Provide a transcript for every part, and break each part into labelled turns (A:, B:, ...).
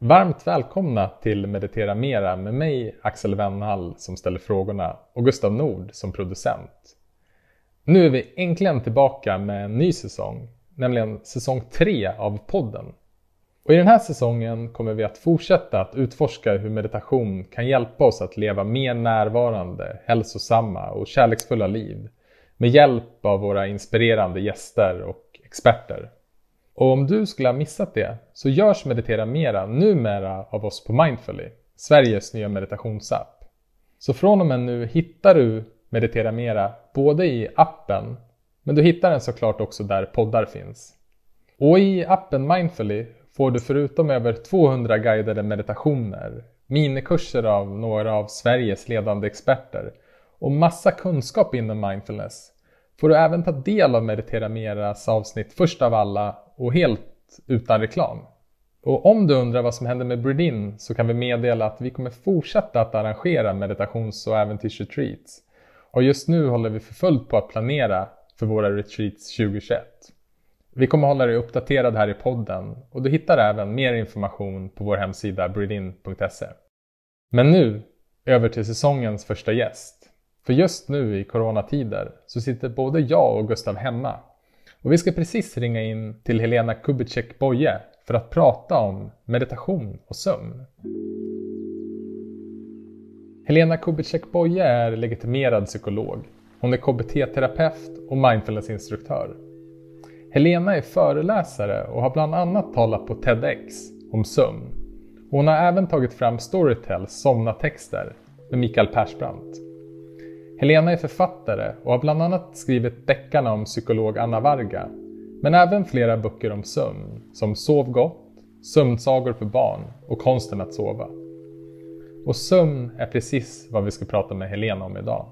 A: Varmt välkomna till Meditera Mera med mig Axel Wennhall som ställer frågorna och Gustav Nord som producent. Nu är vi äntligen tillbaka med en ny säsong, nämligen säsong 3 av podden. Och I den här säsongen kommer vi att fortsätta att utforska hur meditation kan hjälpa oss att leva mer närvarande, hälsosamma och kärleksfulla liv med hjälp av våra inspirerande gäster och experter. Och om du skulle ha missat det så görs Meditera Mera numera av oss på Mindfully, Sveriges nya meditationsapp. Så från och med nu hittar du Meditera Mera både i appen, men du hittar den såklart också där poddar finns. Och i appen Mindfully får du förutom över 200 guidade meditationer, minikurser av några av Sveriges ledande experter och massa kunskap inom mindfulness får du även ta del av Meditera Meras avsnitt först av alla och helt utan reklam. Och om du undrar vad som händer med Breedin så kan vi meddela att vi kommer fortsätta att arrangera meditations och äventyrsretreats. Och just nu håller vi för fullt på att planera för våra retreats 2021. Vi kommer hålla dig uppdaterad här i podden och du hittar även mer information på vår hemsida breedin.se. Men nu över till säsongens första gäst. För just nu i coronatider så sitter både jag och Gustav hemma. Och vi ska precis ringa in till Helena Kubicek Boye för att prata om meditation och sömn. Helena Kubicek Boye är legitimerad psykolog. Hon är KBT-terapeut och mindfulnessinstruktör. Helena är föreläsare och har bland annat talat på TEDx om sömn. Hon har även tagit fram Storytels somnatexter med Mikael Persbrandt. Helena är författare och har bland annat skrivit deckarna om psykolog Anna Varga, men även flera böcker om sömn, som Sov gott, Sömnsagor för barn och Konsten att sova. Och sömn är precis vad vi ska prata med Helena om idag.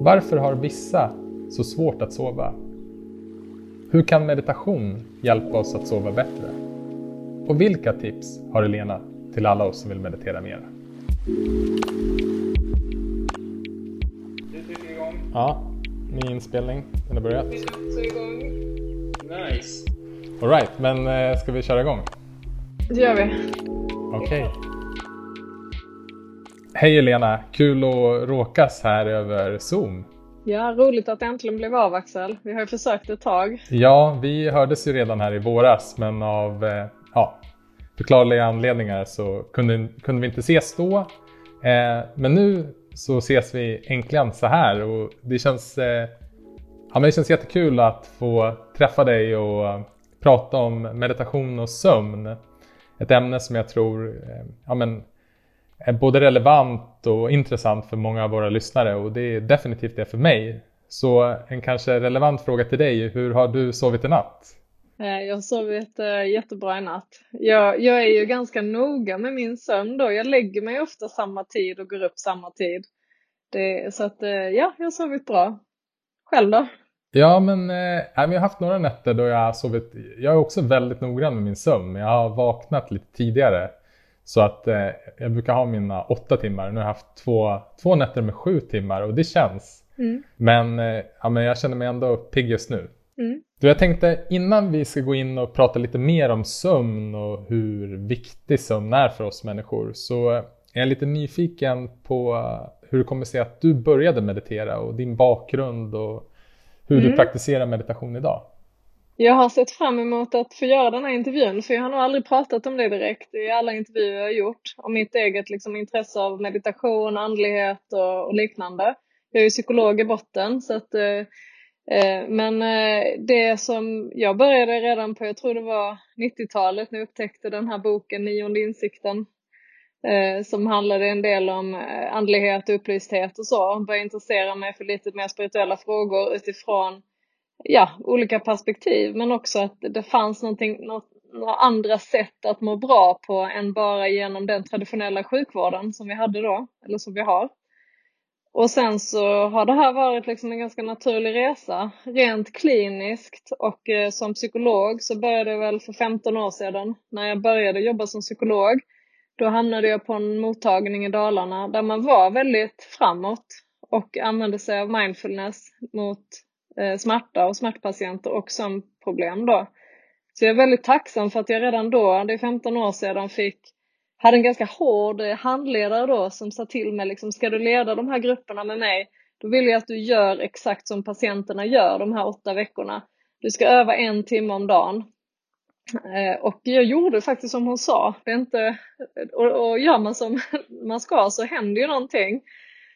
A: Varför har vissa så svårt att sova? Hur kan meditation hjälpa oss att sova bättre? Och vilka tips har Helena till alla oss som vill meditera mera? Ja, ny inspelning. Den har börjat.
B: Vi är också igång.
C: Nice.
A: Alright, men eh, ska vi köra igång?
B: Det gör vi.
A: Okej. Okay. Hej Elena, kul att råkas här över Zoom.
B: Ja, roligt att det äntligen blev av Axel. Vi har ju försökt ett tag.
A: Ja, vi hördes ju redan här i våras men av eh, ja, förklarliga anledningar så kunde, kunde vi inte ses då. Eh, men nu så ses vi äntligen så här och det känns, eh, ja, men det känns jättekul att få träffa dig och eh, prata om meditation och sömn. Ett ämne som jag tror eh, ja, men, är både relevant och intressant för många av våra lyssnare och det är definitivt det för mig. Så en kanske relevant fråga till dig, hur har du sovit i natt?
B: Jag har sovit jättebra i natt. Jag, jag, är ju ganska noga med min sömn då. Jag lägger mig ofta samma tid och går upp samma tid. Det, så att ja, jag har sovit bra. Själv då?
A: Ja, men, eh, jag har haft några nätter då jag har sovit. Jag är också väldigt noggrann med min sömn, men jag har vaknat lite tidigare. Så att eh, jag brukar ha mina åtta timmar. Nu har jag haft två, två nätter med sju timmar och det känns. Mm. Men, eh, ja, men jag känner mig ändå pigg just nu. Mm. Du, jag tänkte innan vi ska gå in och prata lite mer om sömn och hur viktig sömn är för oss människor så är jag lite nyfiken på hur det kommer sig att du började meditera och din bakgrund och hur mm. du praktiserar meditation idag.
B: Jag har sett fram emot att få göra den här intervjun för jag har nog aldrig pratat om det direkt i alla intervjuer jag har gjort. Om mitt eget liksom, intresse av meditation, andlighet och, och liknande. Jag är ju psykolog i botten så att eh, Eh, men eh, det som jag började redan på, jag tror det var 90-talet när jag upptäckte den här boken Nionde insikten eh, som handlade en del om andlighet och upplysthet och så. Började intressera mig för lite mer spirituella frågor utifrån ja, olika perspektiv men också att det fanns någonting, något, några andra sätt att må bra på än bara genom den traditionella sjukvården som vi hade då, eller som vi har. Och sen så har det här varit liksom en ganska naturlig resa, rent kliniskt och eh, som psykolog så började jag väl för 15 år sedan när jag började jobba som psykolog. Då hamnade jag på en mottagning i Dalarna där man var väldigt framåt och använde sig av mindfulness mot eh, smärta och smärtpatienter och sömnproblem då. Så jag är väldigt tacksam för att jag redan då, det är 15 år sedan, fick hade en ganska hård eh, handledare då som sa till mig liksom, ska du leda de här grupperna med mig, då vill jag att du gör exakt som patienterna gör de här åtta veckorna. Du ska öva en timme om dagen. Eh, och jag gjorde faktiskt som hon sa. Det är inte, och, och gör man som man ska så händer ju någonting.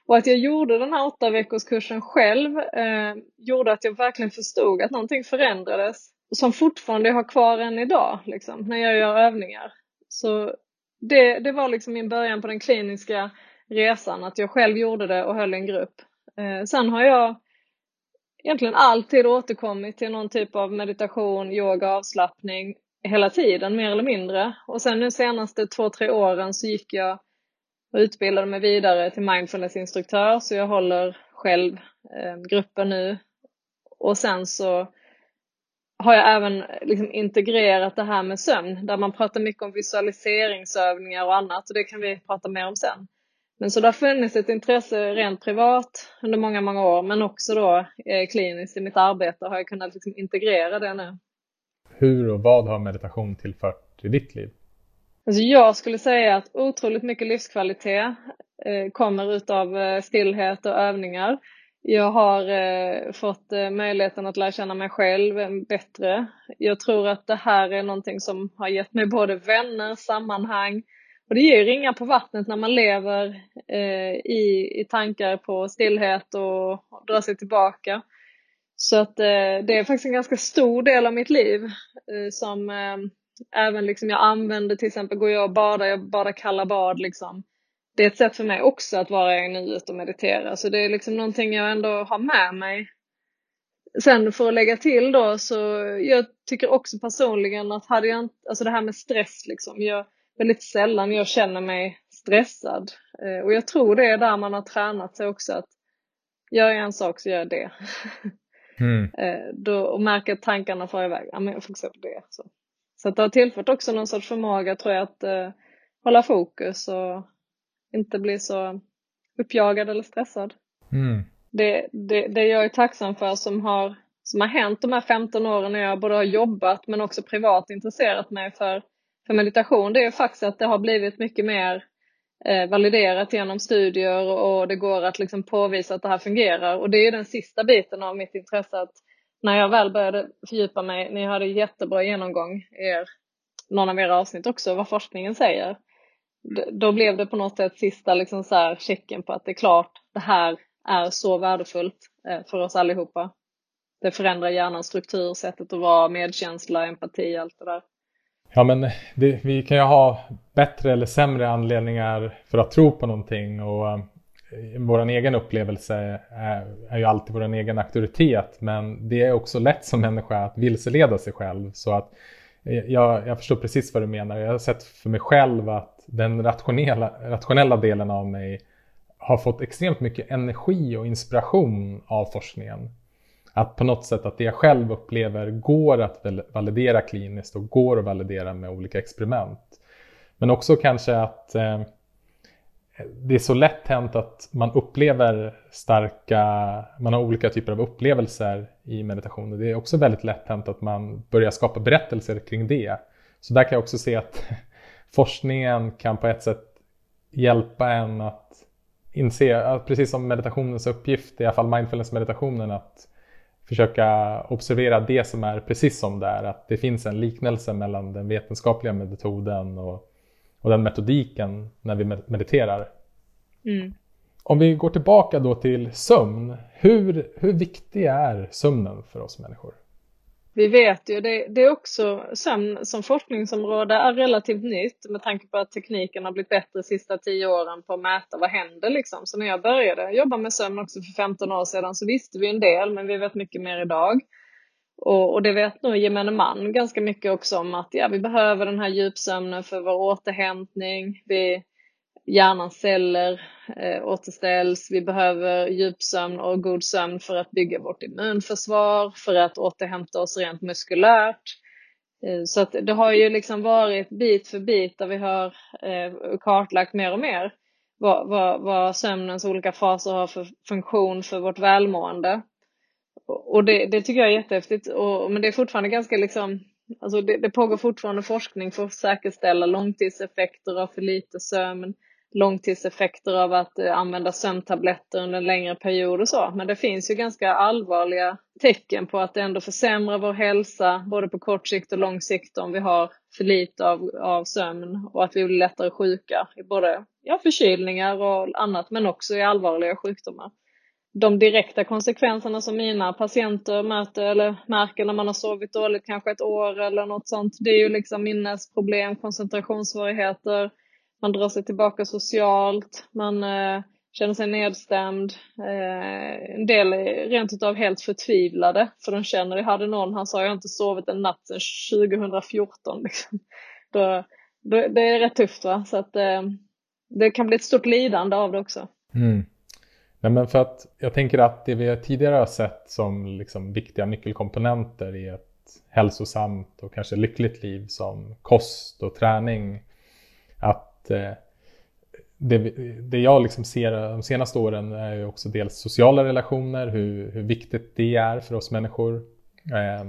B: Och att jag gjorde den här åtta veckors kursen själv eh, gjorde att jag verkligen förstod att någonting förändrades som fortfarande jag har kvar än idag liksom, när jag gör övningar. Så det, det var liksom min början på den kliniska resan, att jag själv gjorde det och höll en grupp. Eh, sen har jag egentligen alltid återkommit till någon typ av meditation, yoga, avslappning hela tiden mer eller mindre. Och sen nu senaste två, tre åren så gick jag och utbildade mig vidare till mindfulnessinstruktör så jag håller själv eh, gruppen nu. Och sen så har jag även liksom integrerat det här med sömn där man pratar mycket om visualiseringsövningar och annat och det kan vi prata mer om sen. Men så det har funnits ett intresse rent privat under många, många år men också då eh, kliniskt i mitt arbete har jag kunnat liksom integrera det nu.
A: Hur och vad har meditation tillfört i ditt liv?
B: Alltså jag skulle säga att otroligt mycket livskvalitet eh, kommer utav eh, stillhet och övningar. Jag har eh, fått eh, möjligheten att lära känna mig själv eh, bättre. Jag tror att det här är någonting som har gett mig både vänner, sammanhang och det ger ringar på vattnet när man lever eh, i, i tankar på stillhet och, och sig tillbaka. Så att eh, det är faktiskt en ganska stor del av mitt liv eh, som eh, även liksom jag använder till exempel, går jag och badar, jag badar kalla bad liksom det är ett sätt för mig också att vara i nuet och meditera. Så det är liksom någonting jag ändå har med mig. Sen för att lägga till då så jag tycker också personligen att hade jag inte, alltså det här med stress liksom, jag, väldigt sällan jag känner mig stressad. Eh, och jag tror det är där man har tränat sig också att gör jag en sak så gör jag det. Mm. Eh, då, och märker att tankarna far iväg, ja men jag fokuserar på det. Så, så att det har tillfört också någon sorts förmåga tror jag att eh, hålla fokus och inte bli så uppjagad eller stressad. Mm. Det, det, det jag är tacksam för som har, som har hänt de här 15 åren när jag både har jobbat men också privat intresserat mig för, för meditation, det är faktiskt att det har blivit mycket mer eh, validerat genom studier och det går att liksom påvisa att det här fungerar. Och det är den sista biten av mitt intresse att när jag väl började fördjupa mig, ni hade jättebra genomgång i er, någon av era avsnitt också, vad forskningen säger då blev det på något sätt sista liksom så här checken på att det är klart, det här är så värdefullt eh, för oss allihopa. Det förändrar hjärnans struktur, sättet att vara, medkänsla, empati, allt det där.
A: Ja, men det, vi kan ju ha bättre eller sämre anledningar för att tro på någonting och eh, vår egen upplevelse är, är ju alltid vår egen auktoritet, men det är också lätt som människa att vilseleda sig själv. Så att eh, jag, jag förstår precis vad du menar. Jag har sett för mig själv att den rationella, rationella delen av mig har fått extremt mycket energi och inspiration av forskningen. Att på något sätt att det jag själv upplever går att validera kliniskt och går att validera med olika experiment. Men också kanske att eh, det är så lätt hänt att man upplever starka, man har olika typer av upplevelser i meditation. Det är också väldigt lätt hänt att man börjar skapa berättelser kring det. Så där kan jag också se att forskningen kan på ett sätt hjälpa en att inse, att precis som meditationens uppgift, i alla fall mindfulness-meditationen, att försöka observera det som är precis som det är. Att det finns en liknelse mellan den vetenskapliga metoden och, och den metodiken när vi mediterar. Mm. Om vi går tillbaka då till sömn, hur, hur viktig är sömnen för oss människor?
B: Vi vet ju, det, det är också sömn som forskningsområde är relativt nytt med tanke på att tekniken har blivit bättre de sista tio åren på att mäta vad händer liksom. Så när jag började jobba med sömn också för 15 år sedan så visste vi en del men vi vet mycket mer idag. Och, och det vet nog gemene man ganska mycket också om att ja, vi behöver den här djupsömnen för vår återhämtning. Vi, hjärnans celler eh, återställs. Vi behöver djupsömn och god sömn för att bygga vårt immunförsvar, för att återhämta oss rent muskulärt. Eh, så att det har ju liksom varit bit för bit där vi har eh, kartlagt mer och mer vad, vad, vad sömnens olika faser har för funktion för vårt välmående. Och det, det tycker jag är jättehäftigt, och, men det är fortfarande ganska liksom alltså det, det pågår fortfarande forskning för att säkerställa långtidseffekter av för lite sömn, långtidseffekter av att eh, använda sömntabletter under en längre period och så. Men det finns ju ganska allvarliga tecken på att det ändå försämrar vår hälsa både på kort sikt och lång sikt om vi har för lite av, av sömn och att vi blir lättare sjuka i både ja, förkylningar och annat men också i allvarliga sjukdomar. De direkta konsekvenserna som mina patienter möter eller märker när man har sovit dåligt kanske ett år eller något sånt, det är ju liksom minnesproblem, koncentrationssvårigheter, man drar sig tillbaka socialt, man eh, känner sig nedstämd. Eh, en del är rent utav helt förtvivlade för de känner, jag hade någon, han sa jag har inte sovit en natt sedan 2014. Liksom. Då, då, det är rätt tufft va, så att eh, det kan bli ett stort lidande av det också.
A: Mm. Nej, men för att jag tänker att det vi tidigare har sett som liksom viktiga nyckelkomponenter i ett hälsosamt och kanske lyckligt liv som kost och träning. Att Eh, det, det jag liksom ser de senaste åren är ju också dels sociala relationer, hur, hur viktigt det är för oss människor. Eh,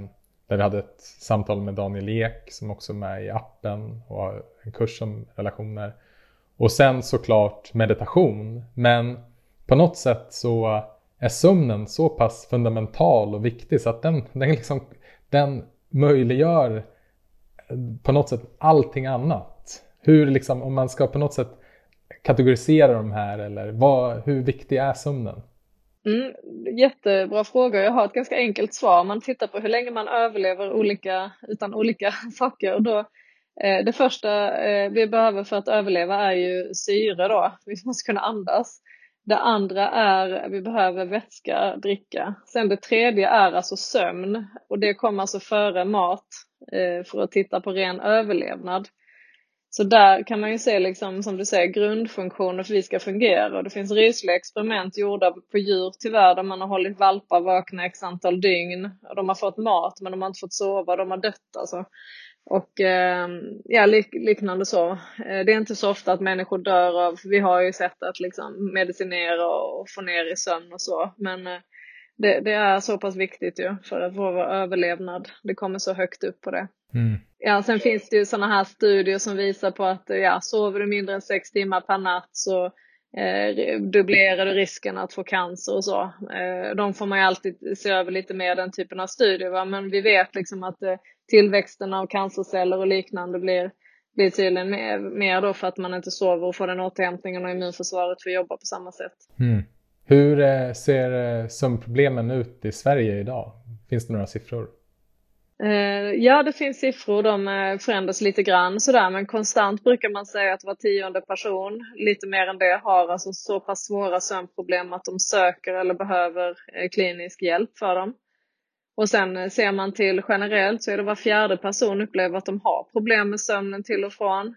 A: där vi hade ett samtal med Daniel Ek som också är med i appen och har en kurs om relationer. Och sen såklart meditation. Men på något sätt så är sömnen så pass fundamental och viktig så att den, den, liksom, den möjliggör på något sätt allting annat. Hur liksom, om man ska på något sätt kategorisera de här eller vad, hur viktig är sömnen?
B: Mm, jättebra fråga. Jag har ett ganska enkelt svar. Man tittar på hur länge man överlever olika, utan olika saker. Och då, eh, det första eh, vi behöver för att överleva är ju syre då. Vi måste kunna andas. Det andra är att vi behöver vätska, dricka. Sen det tredje är alltså sömn och det kommer alltså före mat eh, för att titta på ren överlevnad. Så där kan man ju se, liksom, som du säger, grundfunktioner för att vi ska fungera. Och det finns rysliga experiment gjorda på djur tyvärr, där man har hållit valpar vakna x antal dygn. Och de har fått mat, men de har inte fått sova, de har dött alltså. Och eh, ja, lik, liknande så. Eh, det är inte så ofta att människor dör av, vi har ju sett att liksom medicinera och få ner i sömn och så. Men eh, det, det, är så pass viktigt ju för vår överlevnad. Det kommer så högt upp på det. Mm. Ja, sen finns det ju sådana här studier som visar på att ja, sover du mindre än sex timmar per natt så eh, dubblerar du risken att få cancer och så. Eh, de får man ju alltid se över lite mer, den typen av studier. Va? Men vi vet liksom att eh, tillväxten av cancerceller och liknande blir, blir tydligen mer, mer då för att man inte sover och får den återhämtningen och immunförsvaret får jobba på samma sätt.
A: Mm. Hur eh, ser eh, sömnproblemen ut i Sverige idag? Finns det några siffror?
B: Eh, ja, det finns siffror. De förändras lite grann sådär, men konstant brukar man säga att var tionde person, lite mer än det, har alltså så pass svåra sömnproblem att de söker eller behöver klinisk hjälp för dem. Och sen ser man till generellt så är det var fjärde person upplever att de har problem med sömnen till och från.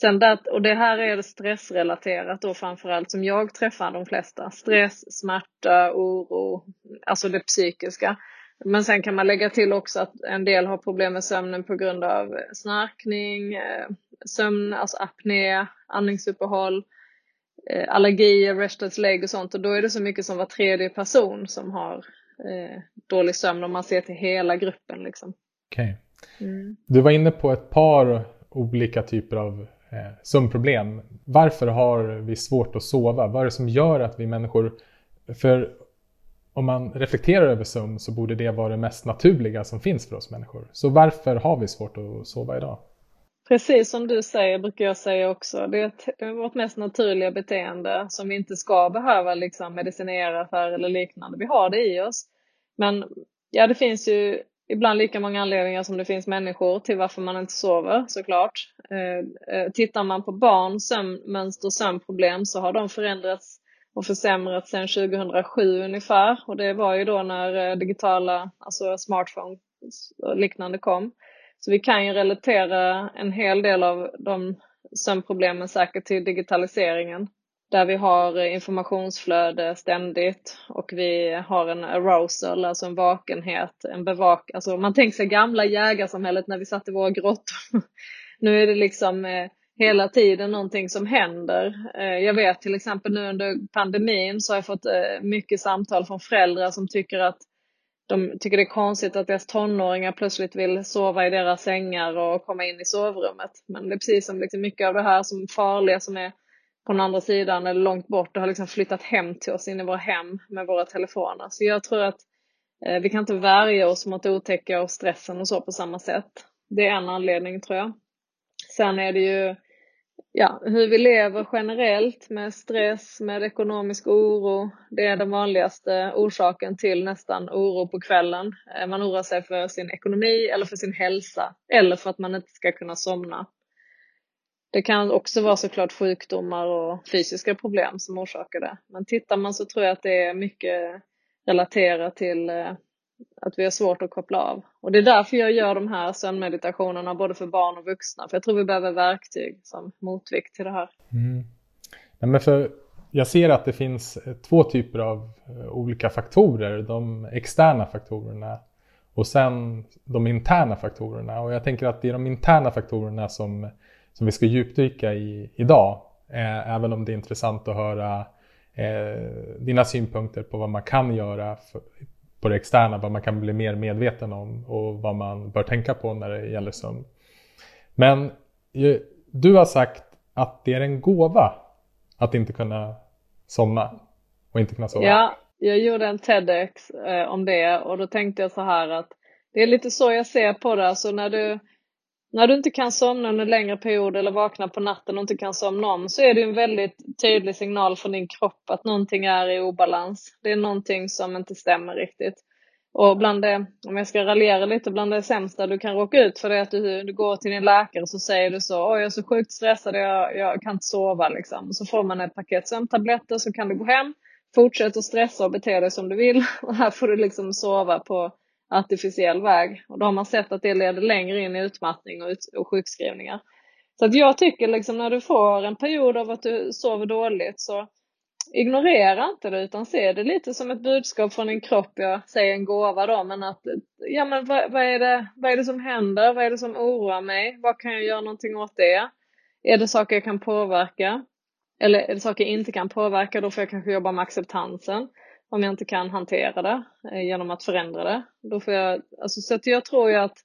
B: Sen det, och det här är stressrelaterat då framförallt som jag träffar de flesta. Stress, smärta, oro, alltså det psykiska. Men sen kan man lägga till också att en del har problem med sömnen på grund av snarkning, eh, sömn, alltså apné, andningsuppehåll, eh, allergier, restless leg och sånt. Och då är det så mycket som var tredje person som har eh, dålig sömn om man ser till hela gruppen. Liksom.
A: Okay. Mm. Du var inne på ett par olika typer av eh, sömnproblem. Varför har vi svårt att sova? Vad är det som gör att vi människor... För om man reflekterar över sömn så borde det vara det mest naturliga som finns för oss människor. Så varför har vi svårt att sova idag?
B: Precis som du säger brukar jag säga också. Det är, ett, vårt mest naturliga beteende som vi inte ska behöva liksom medicinera för eller liknande. Vi har det i oss. Men ja, det finns ju ibland lika många anledningar som det finns människor till varför man inte sover såklart. Eh, eh tittar man på barn, sömnmönster och sömnproblem så har de förändrats och försämrats sedan 2007 ungefär och det var ju då när eh, digitala, alltså smartphones och liknande kom. Så vi kan ju relatera en hel del av de sömnproblemen säkert till digitaliseringen där vi har informationsflöde ständigt och vi har en arousal, alltså en vakenhet, en bevak... Alltså man tänker sig gamla jägarsamhället när vi satt i våra grottor. nu är det liksom eh, hela tiden någonting som händer. Eh, jag vet till exempel nu under pandemin så har jag fått eh, mycket samtal från föräldrar som tycker att de tycker det är konstigt att deras tonåringar plötsligt vill sova i deras sängar och komma in i sovrummet. Men det är precis som liksom mycket av det här som farliga som är på den andra sidan eller långt bort, det har liksom flyttat hem till oss in i våra hem med våra telefoner. Så jag tror att eh, vi kan inte värja oss mot otäcka och stressen och så på samma sätt. Det är en anledning tror jag. Sen är det ju ja, hur vi lever generellt med stress, med ekonomisk oro. Det är den vanligaste orsaken till nästan oro på kvällen. Eh, man oroar sig för sin ekonomi eller för sin hälsa eller för att man inte ska kunna somna. Det kan också vara såklart sjukdomar och fysiska problem som orsakar det. Men tittar man så tror jag att det är mycket relaterat till eh, att vi har svårt att koppla av. Och det är därför jag gör de här sömnmeditationerna både för barn och vuxna. För jag tror vi behöver verktyg som motvikt till det här.
A: Mm. Ja, men för jag ser att det finns eh, två typer av eh, olika faktorer. De externa faktorerna och sen de interna faktorerna. Och jag tänker att det är de interna faktorerna som, som vi ska djupdyka i idag. Eh, även om det är intressant att höra eh, dina synpunkter på vad man kan göra för, på det externa, vad man kan bli mer medveten om och vad man bör tänka på när det gäller sömn. Men du har sagt att det är en gåva att inte kunna somna och inte kunna sova.
B: Ja, jag gjorde en TEDx eh, om det och då tänkte jag så här att det är lite så jag ser på det. Alltså när du, när du inte kan somna under en längre period eller vaknar på natten och inte kan somna om så är det en väldigt tydlig signal från din kropp att någonting är i obalans. Det är någonting som inte stämmer riktigt. Och bland det, om jag ska raljera lite, bland det sämsta du kan råka ut för det är att du, du går till din läkare och så säger du så, oj jag är så sjukt stressad, jag, jag kan inte sova liksom. Så får man ett paket sömntabletter så kan du gå hem, fortsätta stressa och bete dig som du vill och här får du liksom sova på artificiell väg. Och då har man sett att det leder längre in i utmattning och, ut, och sjukskrivningar. Så att jag tycker liksom när du får en period av att du sover dåligt så ignorera inte det utan se det lite som ett budskap från din kropp. Jag säger en gåva då, men att ja, men vad, vad, är det, vad är det som händer? Vad är det som oroar mig? Vad kan jag göra någonting åt det? Är det saker jag kan påverka? Eller är det saker jag inte kan påverka? Då får jag kanske jobba med acceptansen om jag inte kan hantera det eh, genom att förändra det. Då får jag, alltså, så att jag tror ju att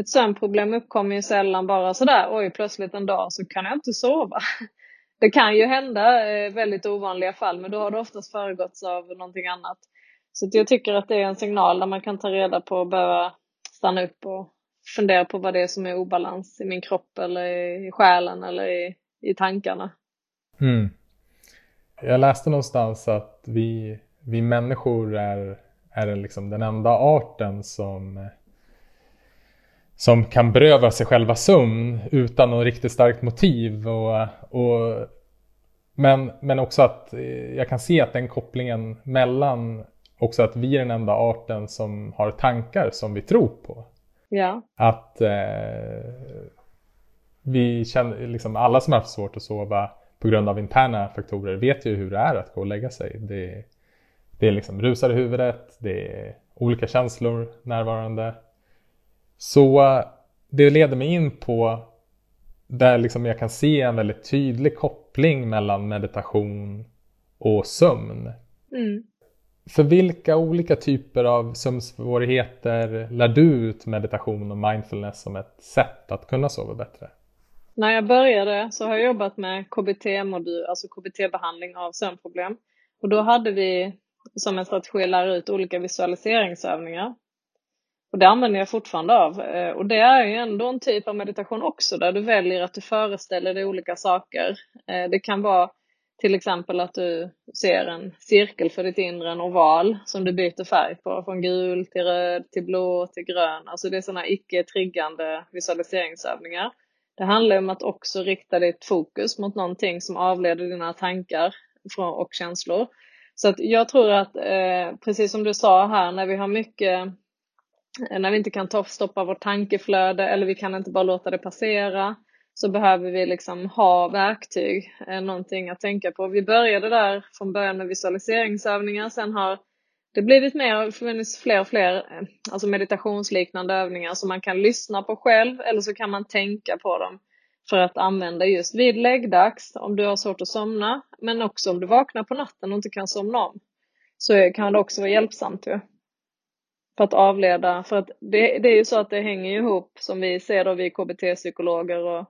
B: ett sömnproblem uppkommer ju sällan bara sådär, oj plötsligt en dag så kan jag inte sova. Det kan ju hända eh, väldigt ovanliga fall men då har det oftast föregåtts av någonting annat. Så jag tycker att det är en signal där man kan ta reda på och behöva stanna upp och fundera på vad det är som är obalans i min kropp eller i själen eller i, i tankarna.
A: Mm. Jag läste någonstans att vi, vi människor är, är liksom den enda arten som, som kan beröva sig själva sömn utan något riktigt starkt motiv. Och, och, men, men också att jag kan se att den kopplingen mellan också att vi är den enda arten som har tankar som vi tror på.
B: Ja.
A: Att eh, vi känner, liksom alla som har haft svårt att sova på grund av interna faktorer vet ju hur det är att gå och lägga sig. Det, det är liksom rusar i huvudet, det är olika känslor närvarande. Så det leder mig in på där liksom jag kan se en väldigt tydlig koppling mellan meditation och sömn.
B: Mm.
A: För vilka olika typer av sömnsvårigheter lär du ut meditation och mindfulness som ett sätt att kunna sova bättre?
B: När jag började så har jag jobbat med KBT-modul, alltså KBT-behandling av sömnproblem. Och då hade vi som en strategi att lära ut olika visualiseringsövningar. Och det använder jag fortfarande av. Eh, och det är ju ändå en typ av meditation också där du väljer att du föreställer dig olika saker. Eh, det kan vara till exempel att du ser en cirkel för ditt inre, en oval som du byter färg på, från gul till röd till blå till grön. Alltså det är sådana icke-triggande visualiseringsövningar. Det handlar om att också rikta ditt fokus mot någonting som avleder dina tankar och känslor. Så att jag tror att, eh, precis som du sa här, när vi har mycket, eh, när vi inte kan stoppa vårt tankeflöde eller vi kan inte bara låta det passera, så behöver vi liksom ha verktyg, eh, någonting att tänka på. Vi började där från början med visualiseringsövningar, sen har det blivit mer, funnits fler och fler eh, alltså meditationsliknande övningar som man kan lyssna på själv eller så kan man tänka på dem för att använda just vid läggdags om du har svårt att somna men också om du vaknar på natten och inte kan somna om. Så kan det också vara hjälpsamt ju. för att avleda. För att det, det är ju så att det hänger ihop som vi ser då, vi KBT-psykologer och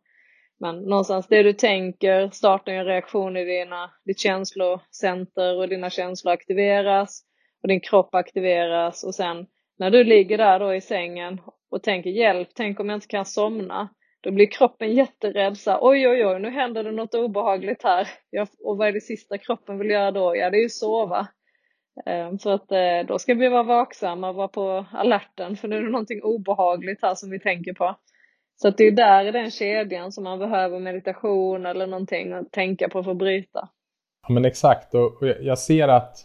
B: men någonstans det du tänker startar en reaktion i dina, ditt känslocenter och dina känslor aktiveras och din kropp aktiveras och sen när du ligger där då i sängen och tänker hjälp, tänk om jag inte kan somna. Då blir kroppen jätterädd. Så oj, oj, oj, nu händer det något obehagligt här. Jag, och vad är det sista kroppen vill göra då? Ja, det är ju sova. Ehm, så att eh, då ska vi vara vaksamma och vara på alerten för nu är det någonting obehagligt här som vi tänker på. Så att det är där i den kedjan som man behöver meditation eller någonting att tänka på för att bryta.
A: Ja men exakt och jag ser att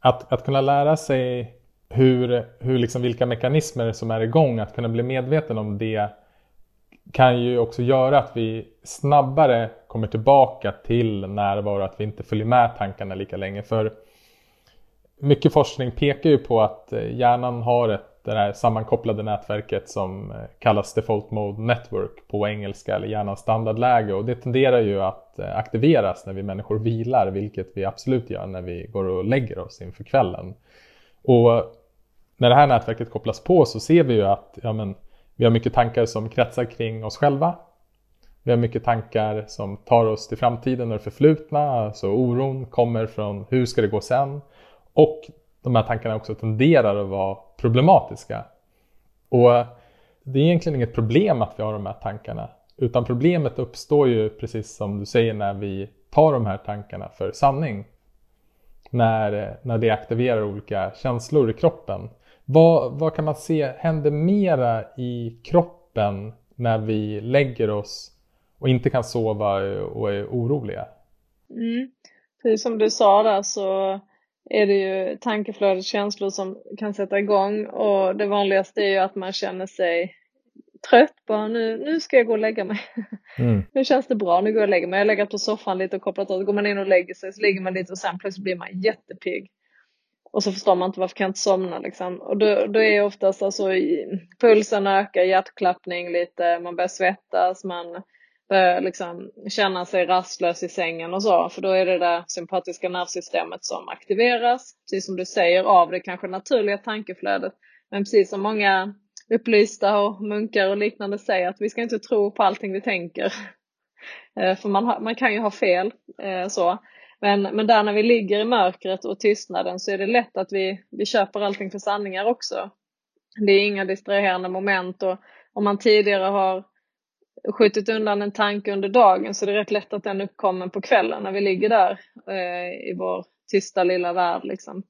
A: att, att kunna lära sig hur, hur liksom vilka mekanismer som är igång, att kunna bli medveten om det kan ju också göra att vi snabbare kommer tillbaka till närvaro, att vi inte följer med tankarna lika länge. För mycket forskning pekar ju på att eh, hjärnan har ett, det här sammankopplade nätverket som eh, kallas Default Mode Network på engelska eller hjärnans standardläge och det tenderar ju att eh, aktiveras när vi människor vilar vilket vi absolut gör när vi går och lägger oss inför kvällen. Och när det här nätverket kopplas på så ser vi ju att ja, men, vi har mycket tankar som kretsar kring oss själva. Vi har mycket tankar som tar oss till framtiden och det förflutna. Alltså oron kommer från hur ska det gå sen? Och de här tankarna också tenderar att vara problematiska. Och det är egentligen inget problem att vi har de här tankarna. Utan problemet uppstår ju precis som du säger när vi tar de här tankarna för sanning. När, när det aktiverar olika känslor i kroppen. Vad, vad kan man se händer mera i kroppen när vi lägger oss och inte kan sova och är oroliga?
B: Mm. Precis som du sa där så är det ju tankeflödet, känslor som kan sätta igång och det vanligaste är ju att man känner sig trött, bara nu, nu ska jag gå och lägga mig. Mm. nu känns det bra, nu går jag och lägger mig. Jag har legat på soffan lite och kopplat av, går man in och lägger sig så ligger man lite och sen plötsligt blir man jättepigg. Och så förstår man inte varför kan jag inte somna liksom. Och då, då är oftast alltså pulsen ökar, hjärtklappning lite, man börjar svettas, man börjar liksom känna sig rastlös i sängen och så. För då är det det sympatiska nervsystemet som aktiveras, precis som du säger, av det kanske naturliga tankeflödet. Men precis som många upplysta och munkar och liknande säger att vi ska inte tro på allting vi tänker. Eh, för man, har, man kan ju ha fel. Eh, så. Men, men där när vi ligger i mörkret och tystnaden så är det lätt att vi, vi köper allting för sanningar också. Det är inga distraherande moment och om man tidigare har skjutit undan en tanke under dagen så är det rätt lätt att den uppkommer på kvällen när vi ligger där eh, i vår tysta lilla värld. Liksom.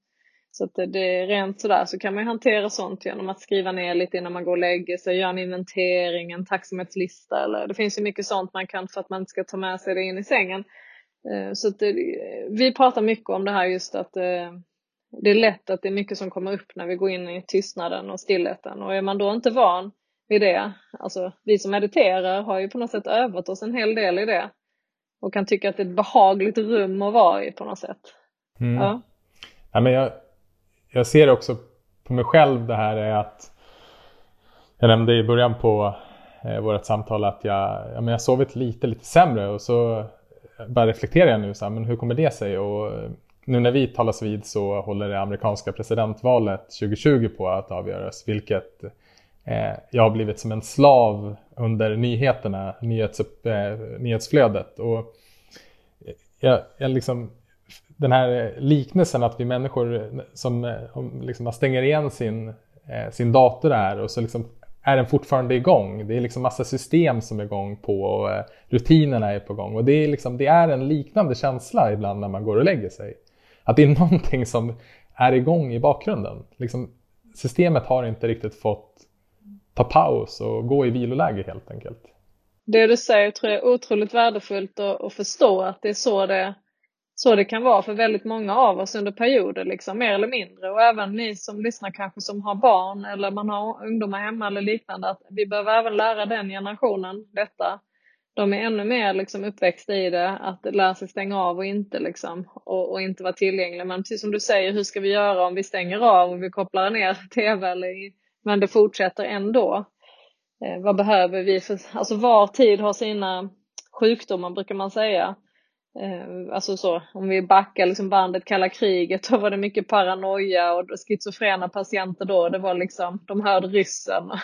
B: Så att det är rent sådär så kan man hantera sånt genom att skriva ner lite innan man går och lägger sig, göra en inventering, en tacksamhetslista eller det finns ju mycket sånt man kan för att man inte ska ta med sig det in i sängen. Eh, så det, vi pratar mycket om det här just att eh, det är lätt att det är mycket som kommer upp när vi går in i tystnaden och stillheten och är man då inte van vid det, alltså vi som mediterar har ju på något sätt övat oss en hel del i det och kan tycka att det är ett behagligt rum att vara i på något sätt.
A: Mm. Ja. ja. men jag, jag ser också på mig själv det här är att jag nämnde i början på eh, vårt samtal att jag, ja, men jag sovit lite, lite sämre och så bara reflekterar jag nu så här, men hur kommer det sig? Och eh, nu när vi talas vid så håller det amerikanska presidentvalet 2020 på att avgöras, vilket eh, jag har blivit som en slav under nyheterna, nyhets, eh, nyhetsflödet. Och eh, jag, jag liksom, den här liknelsen att vi människor som eh, liksom, man stänger igen sin, eh, sin dator där och så liksom är den fortfarande igång. Det är liksom massa system som är igång på och rutinerna är på gång. Och det är, liksom, det är en liknande känsla ibland när man går och lägger sig. Att det är någonting som är igång i bakgrunden. Liksom, systemet har inte riktigt fått ta paus och gå i viloläge helt enkelt.
B: Det du säger tror jag är otroligt värdefullt att, att förstå att det är så det så det kan vara för väldigt många av oss under perioder, liksom, mer eller mindre. Och även ni som lyssnar kanske som har barn eller man har ungdomar hemma eller liknande, att vi behöver även lära den generationen detta. De är ännu mer liksom, uppväxta i det, att lära sig stänga av och inte liksom, och, och, inte vara tillgänglig. Men precis som du säger, hur ska vi göra om vi stänger av och vi kopplar ner TV eller, men det fortsätter ändå? Eh, vad behöver vi för, alltså var tid har sina sjukdomar brukar man säga. Eh, alltså så, om vi backar liksom bandet kalla kriget, då var det mycket paranoia och schizofrena patienter då. Det var liksom, de hörde ryssen.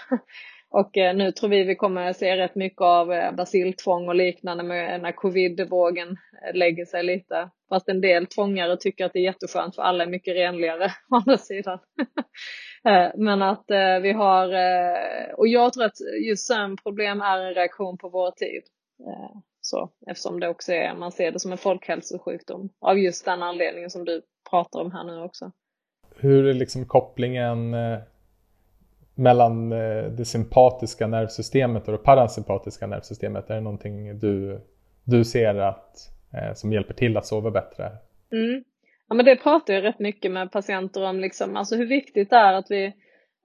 B: Och eh, nu tror vi vi kommer se rätt mycket av eh, basiltvång och liknande med när covidvågen lägger sig lite. Fast en del tvångare tycker att det är jätteskönt för alla är mycket renligare å andra sidan. Men att vi har, och jag tror att just sömnproblem är en reaktion på vår tid. Så, eftersom det också är, man ser det som en folkhälsosjukdom av just den anledningen som du pratar om här nu också.
A: Hur är liksom kopplingen eh, mellan eh, det sympatiska nervsystemet och det parasympatiska nervsystemet? Är det någonting du, du ser att, eh, som hjälper till att sova bättre?
B: Mm. Ja, men det pratar jag rätt mycket med patienter om, liksom, alltså hur viktigt det är att vi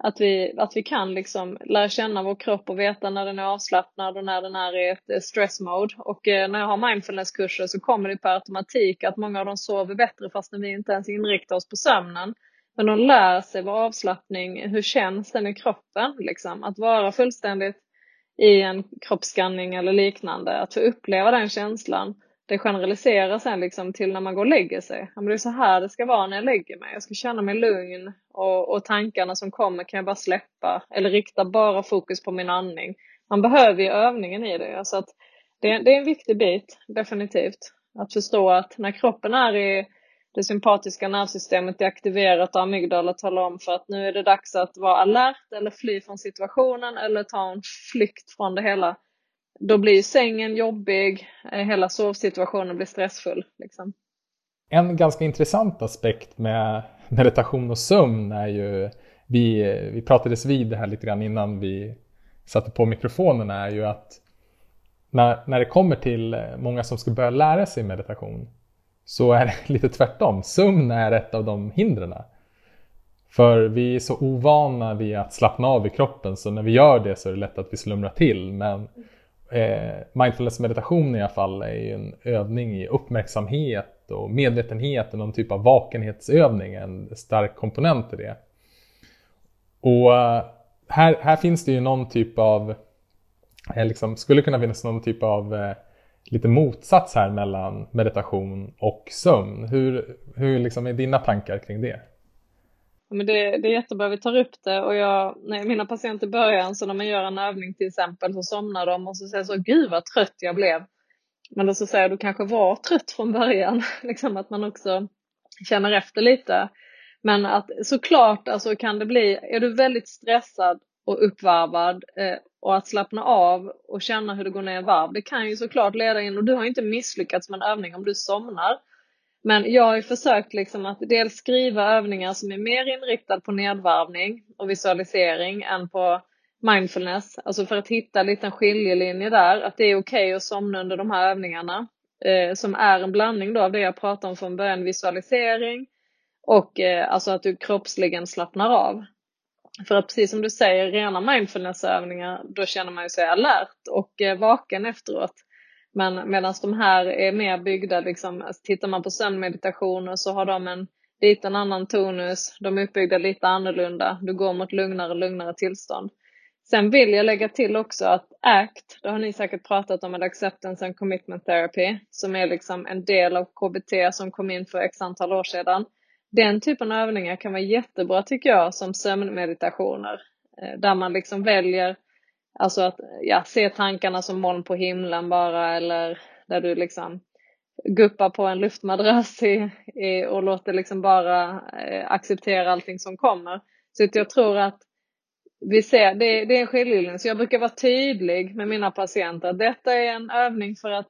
B: att vi, att vi kan liksom lära känna vår kropp och veta när den är avslappnad och när den är i ett eh, stress mode. Och eh, när jag har mindfulnesskurser så kommer det per automatik att många av dem sover bättre fastän vi inte ens inriktar oss på sömnen. Men de lär sig vad avslappning, hur känns den i kroppen? Liksom. Att vara fullständigt i en kroppsskanning eller liknande, att få uppleva den känslan det generaliserar sen liksom till när man går och lägger sig. Ja, men det är så här det ska vara när jag lägger mig. Jag ska känna mig lugn och, och tankarna som kommer kan jag bara släppa eller rikta bara fokus på min andning. Man behöver ju övningen i det. Så att det, det är en viktig bit, definitivt. Att förstå att när kroppen är i det sympatiska nervsystemet är aktiverat och amygdala talar om för att nu är det dags att vara alert eller fly från situationen eller ta en flykt från det hela då blir sängen jobbig, eh, hela sovsituationen blir stressfull. Liksom.
A: En ganska intressant aspekt med meditation och sömn är ju, vi, vi pratades vid det här lite grann innan vi satte på mikrofonerna, är ju att när, när det kommer till många som ska börja lära sig meditation så är det lite tvärtom. Sömn är ett av de hindren. För vi är så ovana vid att slappna av i kroppen så när vi gör det så är det lätt att vi slumrar till. Men eh, mindfulness meditation i alla fall är ju en övning i uppmärksamhet och medvetenhet och någon typ av vakenhetsövning, en stark komponent i det. Och eh, här, här finns det ju någon typ av, eh, liksom, skulle kunna finnas någon typ av eh, lite motsats här mellan meditation och sömn. Hur, hur liksom är dina tankar kring det?
B: Men det, det är jättebra vi tar upp det och jag, när mina patienter börjar, så när man gör en övning till exempel så somnar de och så säger så gud vad trött jag blev. Men då så säger jag, du kanske var trött från början, liksom att man också känner efter lite. Men att såklart alltså kan det bli, är du väldigt stressad och uppvarvad eh, och att slappna av och känna hur det går ner i varv, det kan ju såklart leda in, och du har inte misslyckats med en övning om du somnar. Men jag har ju försökt liksom att dels skriva övningar som är mer inriktade på nedvarvning och visualisering än på mindfulness. Alltså för att hitta en liten skiljelinje där, att det är okej okay att somna under de här övningarna. Eh, som är en blandning då av det jag pratade om från början, visualisering och eh, alltså att du kroppsligen slappnar av. För att precis som du säger, rena mindfulnessövningar, då känner man ju sig alert och eh, vaken efteråt. Men medan de här är mer byggda, liksom, alltså tittar man på sömnmeditationer så har de en liten annan tonus, de är uppbyggda lite annorlunda, du går mot lugnare och lugnare tillstånd. Sen vill jag lägga till också att ACT, det har ni säkert pratat om, med Acceptance and Commitment Therapy, som är liksom en del av KBT som kom in för x antal år sedan. Den typen av övningar kan vara jättebra tycker jag som sömnmeditationer, eh, där man liksom väljer Alltså att ja, se tankarna som moln på himlen bara eller där du liksom guppar på en luftmadrass i, i, och låter liksom bara eh, acceptera allting som kommer. Så att jag tror att vi ser, det, det är en skiljelinje. Så jag brukar vara tydlig med mina patienter. Detta är en övning för att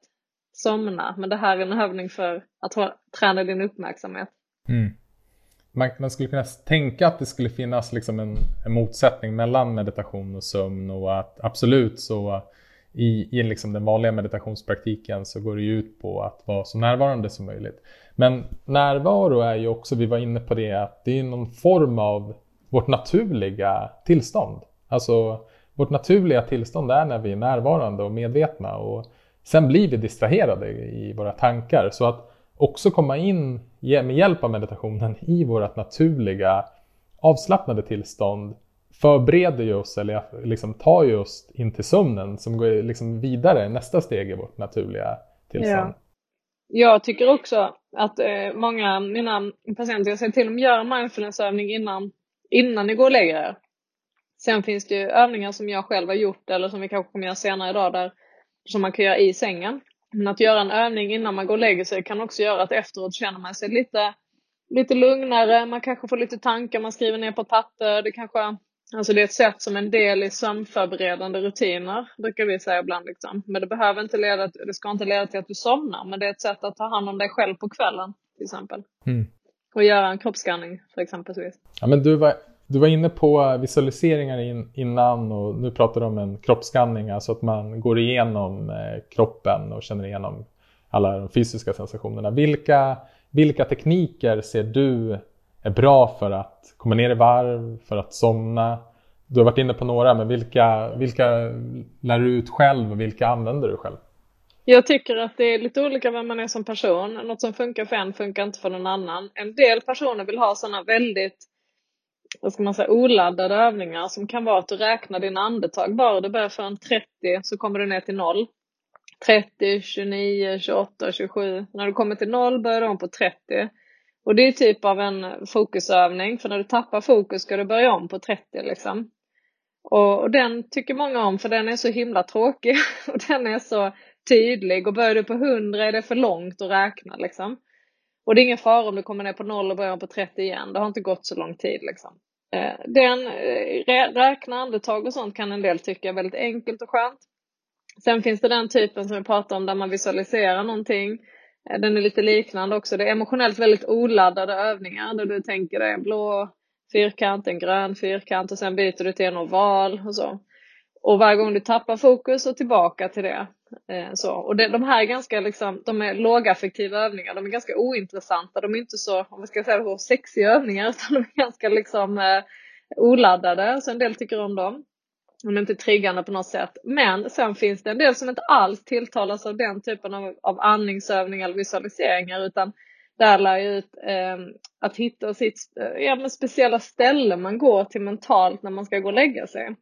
B: somna, men det här är en övning för att ha, träna din uppmärksamhet.
A: Mm man, man, skulle kunna tänka att det skulle finnas liksom en, en, motsättning mellan meditation och sömn och att absolut så i, i liksom den vanliga meditationspraktiken så går det ut på att vara så närvarande som möjligt. Men närvaro är ju också, vi var inne på det, att det är någon form av vårt naturliga tillstånd. Alltså vårt naturliga tillstånd är när vi är närvarande och medvetna och sen blir vi distraherade i våra tankar. Så att också komma in med hjälp av meditationen i vårt naturliga avslappnade tillstånd förbereder ju oss, eller liksom tar ju oss in till sömnen som går liksom vidare, nästa steg i vårt naturliga tillstånd. Ja.
B: Jag tycker också att eh, många av mina patienter, jag säger till dem, gör mindfulnessövning innan, innan ni går och lägger er. Sen finns det ju övningar som jag själv har gjort eller som vi kanske kommer göra senare idag där, som man kan göra i sängen. Men att göra en övning innan man går och lägger sig kan också göra att efteråt känner man sig lite, lite lugnare, man kanske får lite tankar man skriver ner på papper. Det kanske Alltså det är ett sätt som en del i sömnförberedande rutiner, brukar vi säga ibland. Liksom. Men det behöver inte leda, det ska inte leda till att du somnar, men det är ett sätt att ta hand om dig själv på kvällen, till exempel. Mm. Och göra en kroppsskanning, för exempelvis.
A: Ja, men du du var inne på visualiseringar in, innan och nu pratar du om en kroppsskanning, alltså att man går igenom eh, kroppen och känner igenom alla de fysiska sensationerna. Vilka, vilka tekniker ser du är bra för att komma ner i varv, för att somna. Du har varit inne på några, men vilka, vilka lär du ut själv och vilka använder du själv?
B: Jag tycker att det är lite olika vem man är som person. Något som funkar för en funkar inte för någon annan. En del personer vill ha sådana väldigt vad ska man säga, oladdade övningar som kan vara att du räknar dina andetag. Bara du börjar från 30 så kommer du ner till 0. 30, 29, 28, 27. När du kommer till 0 börjar du om på 30. Och det är typ av en fokusövning, för när du tappar fokus ska du börja om på 30 liksom. Och, och den tycker många om för den är så himla tråkig och den är så tydlig och börjar du på 100 är det för långt att räkna liksom. Och det är ingen fara om du kommer ner på noll och börjar på 30 igen, det har inte gått så lång tid liksom. Eh, den, eh, räkna andetag och sånt kan en del tycka är väldigt enkelt och skönt. Sen finns det den typen som vi pratar om där man visualiserar någonting eh, den är lite liknande också. Det är emotionellt väldigt oladdade övningar där du tänker dig en blå fyrkant, en grön fyrkant och sen byter du till en oval och så. Och varje gång du tappar fokus och tillbaka till det. Eh, så. Och det, de här är ganska liksom, de är lågaffektiva övningar. De är ganska ointressanta. De är inte så, om vi ska säga så, sexiga övningar utan de är ganska liksom eh, oladdade. Så en del tycker om dem. De är inte triggande på något sätt. Men sen finns det en del som inte alls tilltalas av den typen av, av andningsövningar eller visualiseringar utan där lär jag ut eh, att hitta sitt eh, ja, speciella ställe man går till mentalt när man ska gå och lägga sig.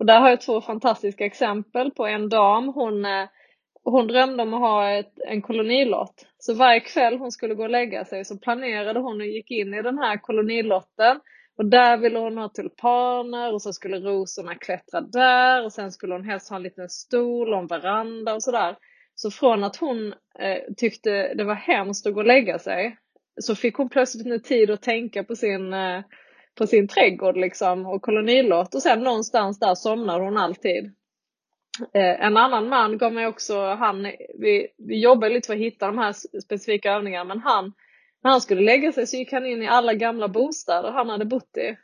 B: Och där har jag två fantastiska exempel på en dam. Hon, eh, hon drömde om att ha ett, en kolonilott. Så varje kväll hon skulle gå och lägga sig så planerade hon och gick in i den här kolonilotten och där ville hon ha tulpaner och så skulle rosorna klättra där och sen skulle hon helst ha en liten stol och en veranda och sådär. Så från att hon eh, tyckte det var hemskt att gå och lägga sig så fick hon plötsligt nu tid att tänka på sin, eh, på sin trädgård liksom och kolonilott och sen någonstans där somnar hon alltid. Eh, en annan man gav mig också, han, vi, vi jobbade lite för att hitta de här specifika övningarna men han när han skulle lägga sig så gick han in i alla gamla bostäder han hade bott i.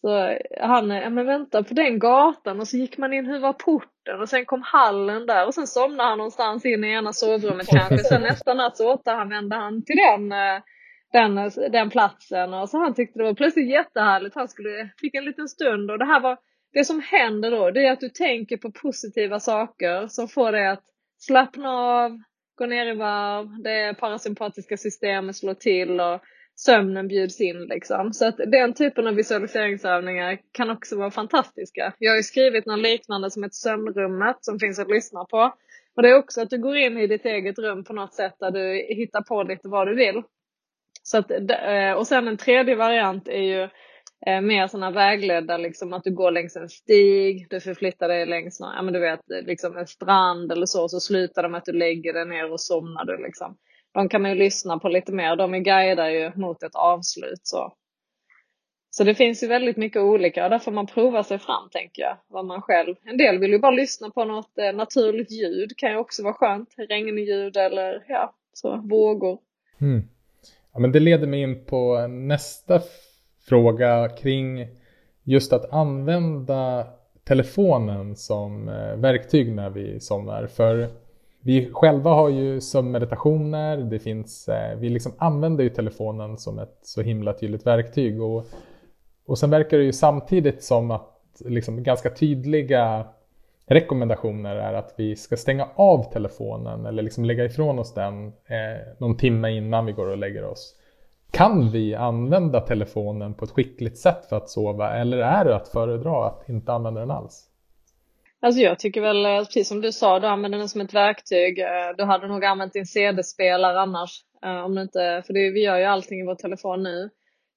B: Så han, eh, ja men vänta på den gatan och så gick man in, hur var porten? Och sen kom hallen där och sen somnade han någonstans in i ena sovrummet kanske. Sen nästa natt så återanvände han till den, eh, den, den platsen. Och så han tyckte det var plötsligt jättehärligt. Han skulle, fick en liten stund och det här var, det som händer då, det är att du tänker på positiva saker som får dig att slappna av, gå ner i varv, det parasympatiska systemet slår till och sömnen bjuds in liksom. Så att den typen av visualiseringsövningar kan också vara fantastiska. Jag har ju skrivit något liknande som ett sömnrummet som finns att lyssna på. Och det är också att du går in i ditt eget rum på något sätt där du hittar på lite vad du vill. Så att, eh, och sen en tredje variant är ju eh, mer sådana vägledda, liksom att du går längs en stig, du förflyttar dig längs ja, men du vet, liksom en strand eller så, så slutar det med att du lägger dig ner och somnar du. Liksom. De kan man ju lyssna på lite mer, de är guidar ju mot ett avslut. Så. Så det finns ju väldigt mycket olika och där får man prova sig fram tänker jag. Vad man själv. En del vill ju bara lyssna på något eh, naturligt ljud, kan ju också vara skönt. Regnljud eller ja, så, vågor.
A: Mm. Ja, men det leder mig in på nästa fråga kring just att använda telefonen som eh, verktyg när vi somnar. För vi själva har ju sömnmeditationer, det finns, eh, vi liksom använder ju telefonen som ett så himla tydligt verktyg. Och, och sen verkar det ju samtidigt som att liksom ganska tydliga rekommendationer är att vi ska stänga av telefonen eller liksom lägga ifrån oss den eh, någon timme innan vi går och lägger oss. Kan vi använda telefonen på ett skickligt sätt för att sova eller är det att föredra att inte använda den alls?
B: Alltså jag tycker väl, eh, precis som du sa, du använder den som ett verktyg. Eh, du hade nog använt din CD-spelare annars. Eh, om du inte, för det, vi gör ju allting i vår telefon nu.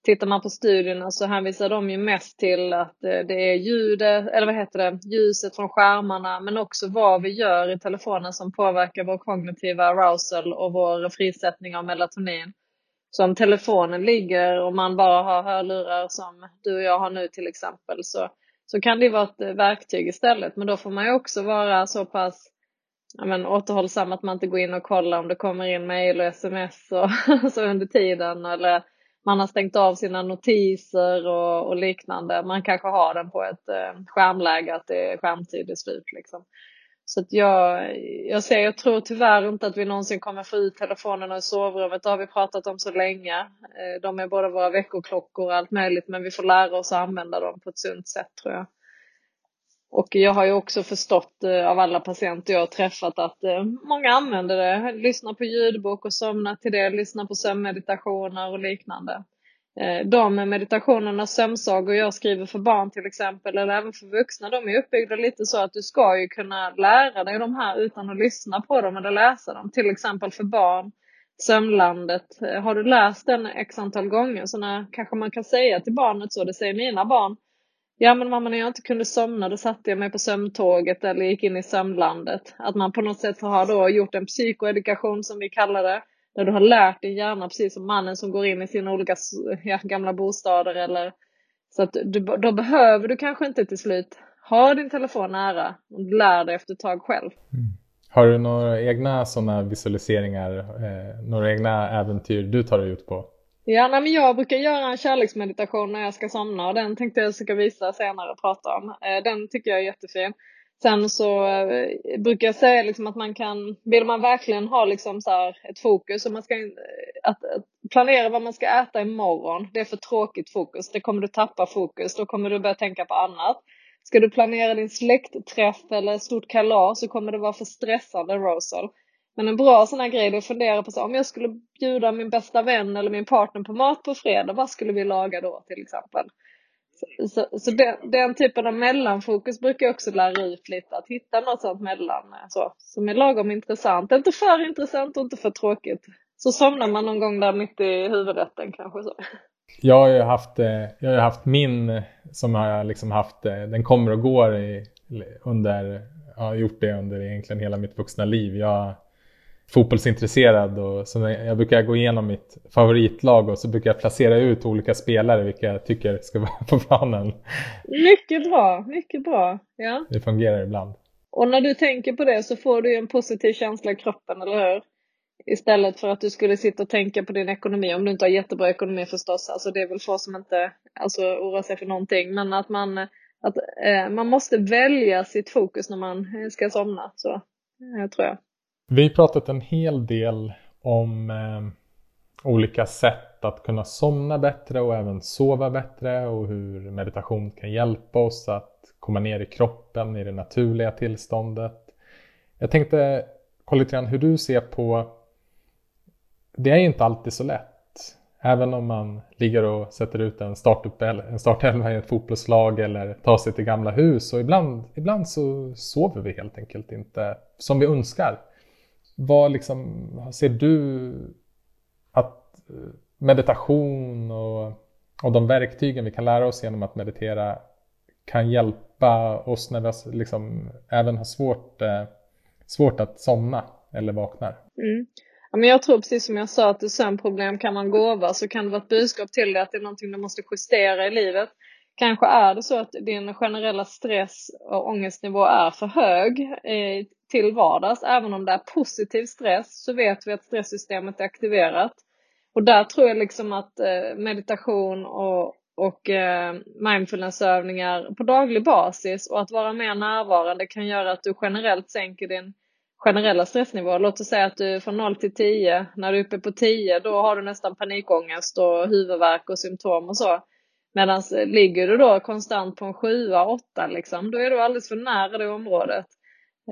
B: Tittar man på studierna så hänvisar de ju mest till att eh, det är ljudet, eller vad heter det, ljuset från skärmarna men också vad vi gör i telefonen som påverkar vår kognitiva arousal och vår frisättning av melatonin. Så om telefonen ligger och man bara har hörlurar som du och jag har nu till exempel så så kan det vara ett eh, verktyg istället. Men då får man ju också vara så pass ja, men, återhållsam att man inte går in och kollar om det kommer in mail och sms och, så under tiden. Eller man har stängt av sina notiser och, och liknande. Man kanske har den på ett eh, skärmläge, att det är skärmtid i slut. Liksom. Så att jag, jag, ser, jag tror tyvärr inte att vi någonsin kommer få ut telefonerna i sovrummet. Det har vi pratat om så länge. Eh, de är både våra veckoklockor och allt möjligt men vi får lära oss att använda dem på ett sunt sätt tror jag. Och jag har ju också förstått eh, av alla patienter jag har träffat att eh, många använder det. Lyssnar på ljudbok och somnar till det, lyssnar på sömnmeditationer och liknande. Eh, de meditationerna, sömnsagor jag skriver för barn till exempel, eller även för vuxna, de är uppbyggda lite så att du ska ju kunna lära dig de här utan att lyssna på dem eller läsa dem. Till exempel för barn, Sömnlandet. Har du läst den x antal gånger så när, kanske man kan säga till barnet så, det säger mina barn. Ja men mamma när jag inte kunde somna då satte jag mig på sömntåget eller gick in i sömnlandet. Att man på något sätt har då gjort en psykoedukation som vi kallar det där du har lärt din hjärna, precis som mannen som går in i sina olika ja, gamla bostäder eller så att du, då behöver du kanske inte till slut ha din telefon nära och lär dig efter ett tag själv. Mm.
A: Har du några egna sådana visualiseringar, eh, några egna äventyr du tar dig ut på?
B: Ja, nej, men jag brukar göra en kärleksmeditation när jag ska somna och den tänkte jag ska visa senare och prata om. Eh, den tycker jag är jättefin. Sen så eh, brukar jag säga liksom att man kan, vill man verkligen ha liksom så här ett fokus och man ska eh, att, att planera vad man ska äta imorgon, det är för tråkigt fokus. Det kommer du tappa fokus, då kommer du börja tänka på annat. Ska du planera din släktträff eller stort kalas så kommer det vara för stressande Rosal. Men en bra sån här grej är att fundera på så om jag skulle bjuda min bästa vän eller min partner på mat på fredag, vad skulle vi laga då till exempel? Så, så den, den, typen av mellanfokus brukar jag också lära ut lite, att hitta något sånt mellan så, som är lagom intressant. Inte för intressant och inte för tråkigt. Så somnar man någon gång där mitt i huvudrätten kanske så.
A: Jag har ju haft, eh, jag har haft min som har liksom haft, eh, den kommer och går i, under, jag har gjort det under egentligen hela mitt vuxna liv. Jag fotbollsintresserad och så jag brukar gå igenom mitt favoritlag och så brukar jag placera ut olika spelare vilka jag tycker ska vara på planen.
B: Mycket bra, mycket bra. Ja.
A: Det fungerar ibland.
B: Och när du tänker på det så får du en positiv känsla i kroppen, eller hur? Istället för att du skulle sitta och tänka på din ekonomi, om du inte har jättebra ekonomi förstås. Alltså det är väl få som inte alltså, oroar sig för någonting. Men att man, att, eh, man måste välja sitt fokus när man ska somna. Så, eh, tror jag.
A: Vi har pratat en hel del om eh, olika sätt att kunna somna bättre och även sova bättre och hur meditation kan hjälpa oss att komma ner i kroppen i det naturliga tillståndet. Jag tänkte kolla lite grann hur du ser på det är inte alltid så lätt. Även om man ligger och sätter ut en, en startelva i ett fotbollslag eller tar sig till gamla hus och ibland, ibland så sover vi helt enkelt inte som vi önskar. Vad liksom, ser du att eh, meditation och, och de verktygen vi kan lära oss genom att meditera kan hjälpa oss när vi liksom även har svårt, eh, svårt att somna eller vaknar?
B: Mm. Ja, men jag tror precis som jag sa att sömnproblem kan man gåva så kan det vara ett budskap till dig att det är någonting du måste justera i livet. Kanske är det så att din generella stress och ångestnivå är för hög eh, till vardags. Även om det är positiv stress så vet vi att stresssystemet är aktiverat. Och där tror jag liksom att eh, meditation och, och eh, mindfulnessövningar på daglig basis och att vara mer närvarande kan göra att du generellt sänker din generella stressnivå. Låt oss säga att du från 0 till 10, när du är uppe på 10 då har du nästan panikångest och huvudvärk och symptom och så. Medan eh, ligger du då konstant på en 7, 8 liksom, då är du alldeles för nära det området.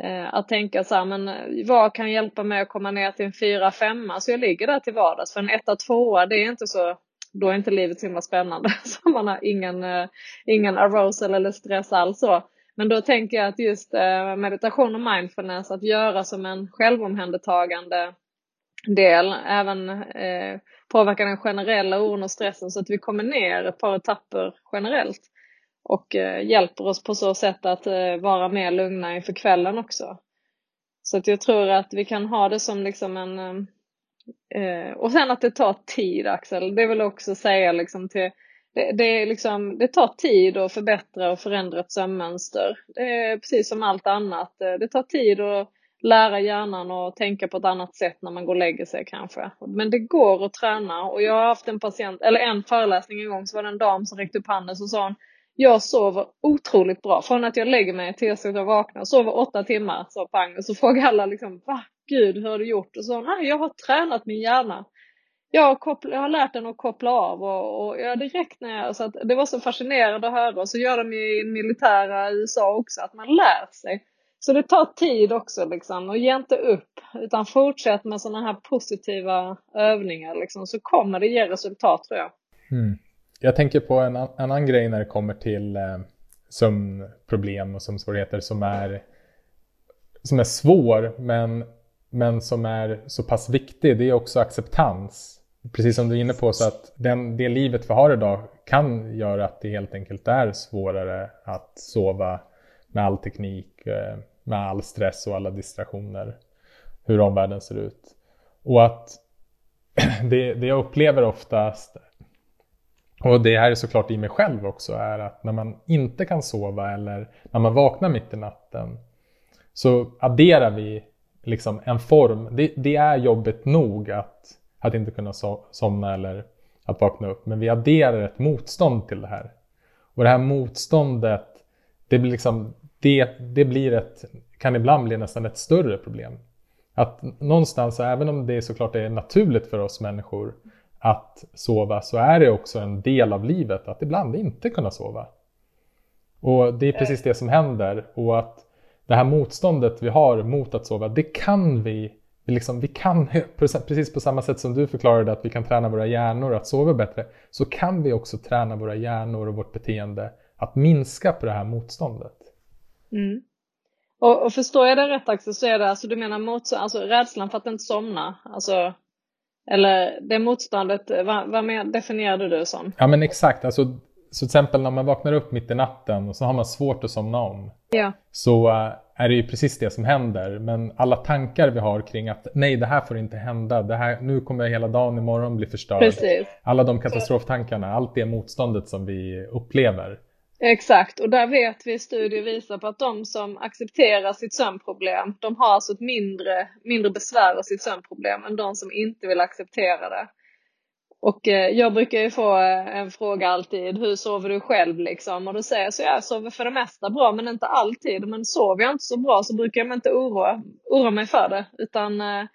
B: Eh, att tänka så här, men eh, vad kan hjälpa mig att komma ner till en 4, 5 så jag ligger där till vardags. För en 1, 2 det är inte så, då är inte livet så himla spännande. Så man har ingen, eh, ingen arousal eller stress alls så. Men då tänker jag att just meditation och mindfulness, att göra som en självomhändertagande del, även eh, påverkar den generella oron och stressen så att vi kommer ner ett par etapper generellt och eh, hjälper oss på så sätt att eh, vara mer lugna inför kvällen också. Så att jag tror att vi kan ha det som liksom en eh, och sen att det tar tid Axel, det vill jag också säga liksom till det, det, är liksom, det tar tid att förbättra och förändra ett sömnmönster. Det är precis som allt annat. Det tar tid att lära hjärnan att tänka på ett annat sätt när man går och lägger sig kanske. Men det går att träna och jag har haft en patient, eller en föreläsning en gång så var det en dam som räckte upp handen och sa hon jag sover otroligt bra. Från att jag lägger mig tills jag vaknar. Sover åtta timmar, sa pang. Och så frågar alla liksom, va? Gud, hur har du gjort? Och så, nej, jag har tränat min hjärna. Jag har, koppl- jag har lärt den att koppla av och, och jag direkt när jag, så att det var så fascinerande att höra. Och så gör de i militära i USA också, att man lär sig. Så det tar tid också liksom och ge inte upp utan fortsätt med sådana här positiva övningar liksom, så kommer det ge resultat tror jag.
A: Mm. Jag tänker på en, annan grej när det kommer till eh, sömnproblem och sömnsvårigheter som är, som är svår men, men som är så pass viktig. Det är också acceptans. Precis som du är inne på så att den, det livet vi har idag kan göra att det helt enkelt är svårare att sova med all teknik, eh, med all stress och alla distraktioner. Hur omvärlden ser ut. Och att det, det jag upplever oftast och det här är såklart i mig själv också, är att när man inte kan sova eller när man vaknar mitt i natten så adderar vi liksom en form. Det, det är jobbigt nog att, att inte kunna so somna eller att vakna upp, men vi adderar ett motstånd till det här. Och det här motståndet, det blir, liksom, det, det blir ett, kan ibland bli nästan ett större problem. Att någonstans, även om det såklart är naturligt för oss människor att sova så är det också en del av livet att ibland inte kunna sova. Och det är precis det som händer och att det här motståndet vi har mot att sova, det kan vi Liksom, vi kan, precis på samma sätt som du förklarade att vi kan träna våra hjärnor att sova bättre, så kan vi också träna våra hjärnor och vårt beteende att minska på det här motståndet.
B: Mm. Och, och, förstår jag det rätt Axel, så är det alltså du menar motstånd, alltså rädslan för att inte somna, alltså eller det motståndet, vad, vad med, definierade du som?
A: Ja men exakt, alltså, så till exempel när man vaknar upp mitt i natten och så har man svårt att somna om.
B: Ja.
A: Så uh, är det ju precis det som händer. Men alla tankar vi har kring att nej det här får inte hända, det här, nu kommer hela dagen imorgon bli förstörd.
B: Precis.
A: Alla de katastroftankarna, allt det motståndet som vi upplever.
B: Exakt, och där vet vi studier visar på att de som accepterar sitt sömnproblem, de har alltså ett mindre, mindre besvär av sitt sömnproblem än de som inte vill acceptera det. Och eh, jag brukar ju få eh, en fråga alltid, hur sover du själv liksom? Och då säger jag så, jag sover för det mesta bra men inte alltid. Men sover jag inte så bra så brukar jag inte oroa, oroa mig för det. Utan eh,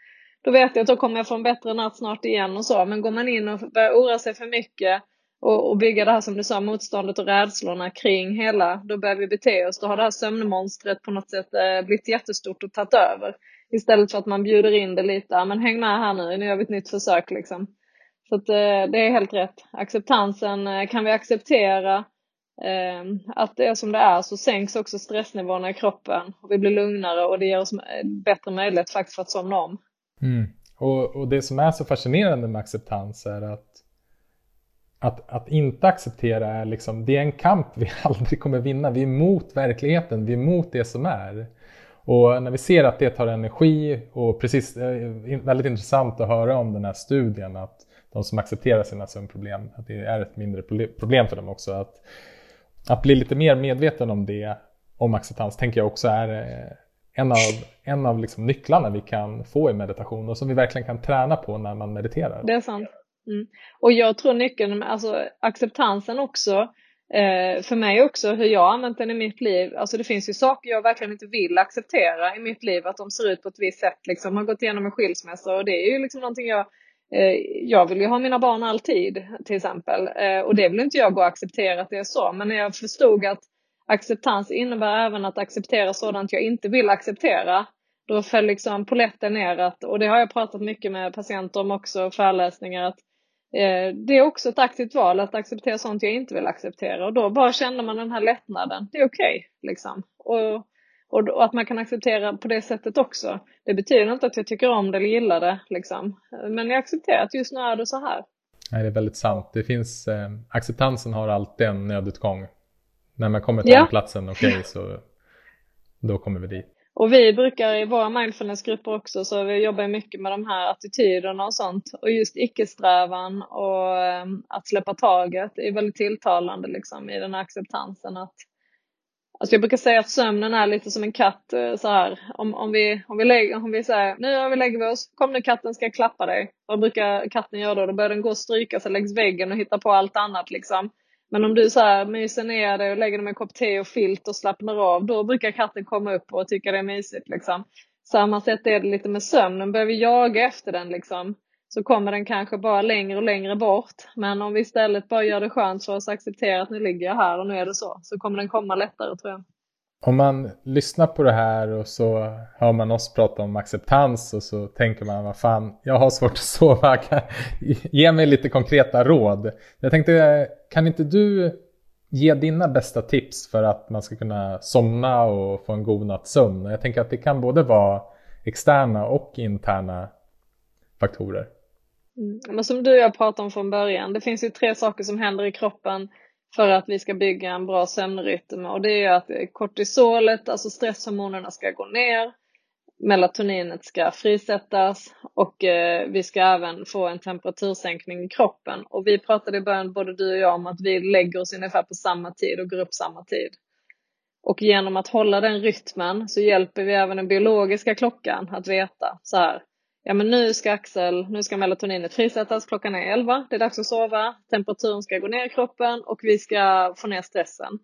B: då vet jag att då kommer jag få en bättre natt snart igen och så. Men går man in och börjar oroa sig för mycket och, och bygga det här som du sa, motståndet och rädslorna kring hela, då börjar vi bete oss. Då har det här sömnmonstret på något sätt eh, blivit jättestort och tagit över. Istället för att man bjuder in det lite, ah, men häng med här nu, nu gör vi ett nytt försök liksom. Så att, eh, det är helt rätt. Acceptansen, eh, kan vi acceptera eh, att det är som det är så sänks också stressnivåerna i kroppen och vi blir lugnare och det ger oss eh, bättre möjlighet faktiskt för att somna om.
A: Mm. Och, och det som är så fascinerande med acceptans är att att, att inte acceptera är liksom, det är en kamp vi aldrig kommer vinna. Vi är emot verkligheten, vi är emot det som är. Och när vi ser att det tar energi och precis, eh, väldigt intressant att höra om den här studien att de som accepterar sina sömnproblem, att det är ett mindre problem för dem också. Att, att bli lite mer medveten om det, om acceptans, tänker jag också är eh, en av, en av liksom nycklarna vi kan få i meditation och som vi verkligen kan träna på när man mediterar.
B: Det är sant. Mm. Och jag tror nyckeln, alltså acceptansen också, eh, för mig också, hur jag har använt den i mitt liv. Alltså det finns ju saker jag verkligen inte vill acceptera i mitt liv, att de ser ut på ett visst sätt. Liksom, har gått igenom en skilsmässa och det är ju liksom någonting jag eh, jag vill ju ha mina barn alltid till exempel eh, och det vill inte jag gå och acceptera att det är så. Men när jag förstod att acceptans innebär även att acceptera sådant jag inte vill acceptera. Då föll liksom poletten ner att, och det har jag pratat mycket med patienter om också, föreläsningar, att det är också ett aktivt val att acceptera sånt jag inte vill acceptera och då bara känner man den här lättnaden. Det är okej, okay, liksom. Och, och, och, att man kan acceptera på det sättet också. Det betyder inte att jag tycker om det eller gillar det, liksom. Men jag accepterar att just nu är det så här.
A: Nej, det är väldigt sant. Det finns, eh, acceptansen har alltid en nödutgång. När man kommer till
B: ja.
A: den platsen, okej, okay, så då kommer vi dit.
B: Och vi brukar i våra mindfulnessgrupper också, så vi jobbar mycket med de här attityderna och sånt. Och just icke-strävan och ehm, att släppa taget är väldigt tilltalande liksom i den här acceptansen. Att, alltså jag brukar säga att sömnen är lite som en katt eh, så här. Om, om vi, om vi, lägger, om vi säger nu har vi lägger vi oss, kom nu katten ska klappa dig. Vad brukar katten göra då? Då börjar den gå och stryka sig längs väggen och hitta på allt annat liksom. Men om du så här myser ner dig och lägger dig med en kopp te och filt och slappnar av, då brukar katten komma upp och tycka det är mysigt. Liksom. Samma sätt är det lite med sömnen. Börjar vi jaga efter den liksom, så kommer den kanske bara längre och längre bort. Men om vi istället bara gör det skönt för oss att acceptera att nu ligger jag här och nu är det så, så kommer den komma lättare tror jag.
A: Om man lyssnar på det här och så hör man oss prata om acceptans och så tänker man vad fan, jag har svårt att sova, ge mig lite konkreta råd. Jag tänkte, kan inte du ge dina bästa tips för att man ska kunna somna och få en god natts sömn? Jag tänker att det kan både vara externa och interna faktorer.
B: Mm. Men som du och jag pratade om från början, det finns ju tre saker som händer i kroppen för att vi ska bygga en bra sömnrytm och det är att kortisolet, alltså stresshormonerna ska gå ner, melatoninet ska frisättas och eh, vi ska även få en temperatursänkning i kroppen. Och vi pratade i början, både du och jag, om att vi lägger oss ungefär på samma tid och går upp samma tid. Och genom att hålla den rytmen så hjälper vi även den biologiska klockan att veta så här, ja men nu ska Axel, nu ska melatoninet frisättas, klockan är 11, det är dags att sova, temperaturen ska gå ner i kroppen och vi ska få ner stressen.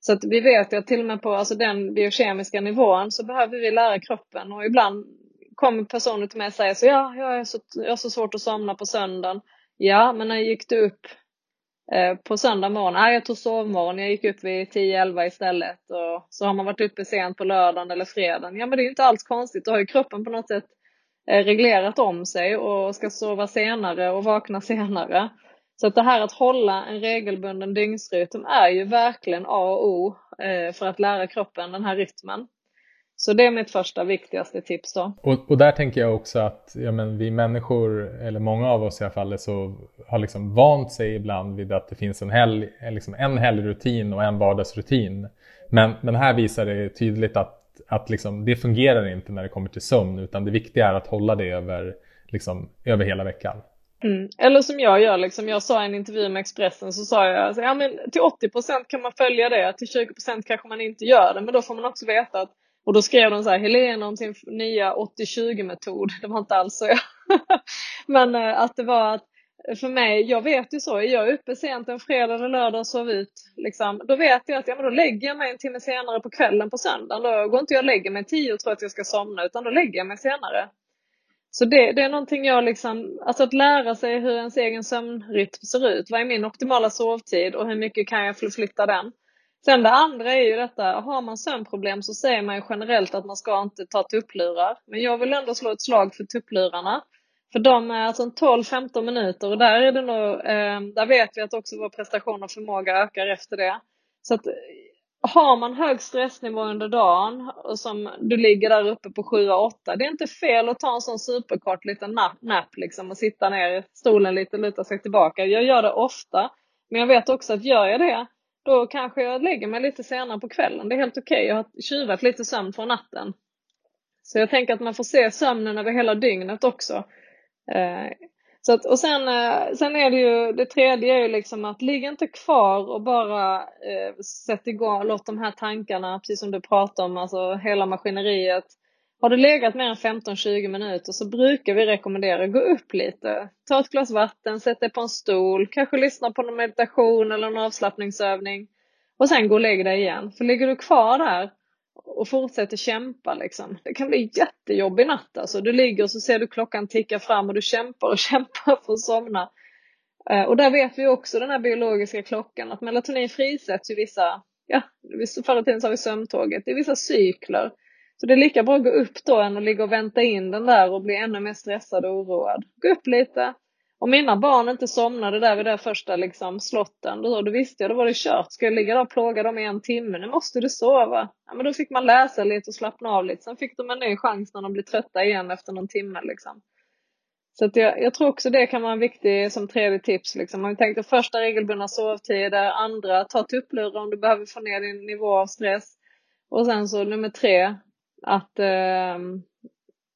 B: Så att vi vet ju att till och med på alltså den biokemiska nivån så behöver vi lära kroppen och ibland kommer personer till mig och säger så ja, jag, är så, jag har så svårt att somna på söndagen. Ja, men när gick du upp eh, på söndag morgon? Nej, jag tog sovmorgon, jag gick upp vid 10-11 istället och så har man varit uppe sent på lördagen eller fredagen. Ja, men det är ju inte alls konstigt, då har ju kroppen på något sätt Eh, reglerat om sig och ska sova senare och vakna senare. Så att det här att hålla en regelbunden dygnsrytm är ju verkligen A och O eh, för att lära kroppen den här rytmen. Så det är mitt första viktigaste tips då.
A: Och, och där tänker jag också att ja, men vi människor, eller många av oss i alla fall, så har liksom vant sig ibland vid att det finns en, helg, liksom en helgrutin och en vardagsrutin. Men, men här visar det tydligt att att liksom, det fungerar inte när det kommer till sömn utan det viktiga är att hålla det över, liksom, över hela veckan.
B: Mm. Eller som jag gör, liksom, jag sa i en intervju med Expressen så sa jag alltså, ja, men till 80% kan man följa det, till 20% kanske man inte gör det men då får man också veta att och då skrev de så här, Helena om sin nya 80-20 metod. Det var inte alls så jag. men eh, att det var att för mig, jag vet ju så, är jag uppe sent en fredag eller lördag och sover ut, liksom, då vet jag att ja, men då lägger jag mig en timme senare på kvällen på söndagen. Då går inte jag och lägger mig tio och tror att jag ska somna, utan då lägger jag mig senare. Så det, det är någonting jag liksom, alltså att lära sig hur ens egen sömnrytm ser ut. Vad är min optimala sovtid och hur mycket kan jag förflytta den? Sen det andra är ju detta, har man sömnproblem så säger man ju generellt att man ska inte ta tupplurar. Men jag vill ändå slå ett slag för tupplurarna. För de är alltså 12-15 minuter och där är det nog, eh, där vet vi att också vår prestation och förmåga ökar efter det. Så att eh, har man hög stressnivå under dagen och som du ligger där uppe på 7-8, det är inte fel att ta en sån superkort liten nap, nap liksom och sitta ner i stolen lite och luta sig tillbaka. Jag gör det ofta, men jag vet också att gör jag det, då kanske jag lägger mig lite senare på kvällen. Det är helt okej. Okay. Jag har tjuvat lite sömn från natten. Så jag tänker att man får se sömnen över hela dygnet också. Eh, så att, och sen, eh, sen är det ju, det tredje är ju liksom att ligg inte kvar och bara eh, sätt igång, låt de här tankarna, precis som du pratade om, alltså hela maskineriet. Har du legat mer än 15-20 minuter så brukar vi rekommendera att gå upp lite. Ta ett glas vatten, sätt dig på en stol, kanske lyssna på någon meditation eller en avslappningsövning och sen gå och lägg dig igen. För ligger du kvar där och fortsätter kämpa liksom. Det kan bli jättejobbig natt alltså. Du ligger och så ser du klockan ticka fram och du kämpar och kämpar för att somna. Eh, och där vet vi också den här biologiska klockan att melatonin frisätts i vissa, ja, förr i tiden sa vi sömntåget, i vissa cykler. Så det är lika bra att gå upp då än att ligga och vänta in den där och bli ännu mer stressad och oroad. Gå upp lite om mina barn inte somnade där vid det första liksom, slotten, då, då visste jag, då var det kört. Ska jag ligga där och plåga dem i en timme? Nu måste du sova. Ja, men då fick man läsa lite och slappna av lite. Sen fick de en ny chans när de blir trötta igen efter någon timme. Liksom. Så att jag, jag, tror också det kan vara en viktig som tredje tips. Liksom. vi tänkte första regelbundna sovtider, andra ta tupplurar om du behöver få ner din nivå av stress. Och sen så nummer tre, att eh,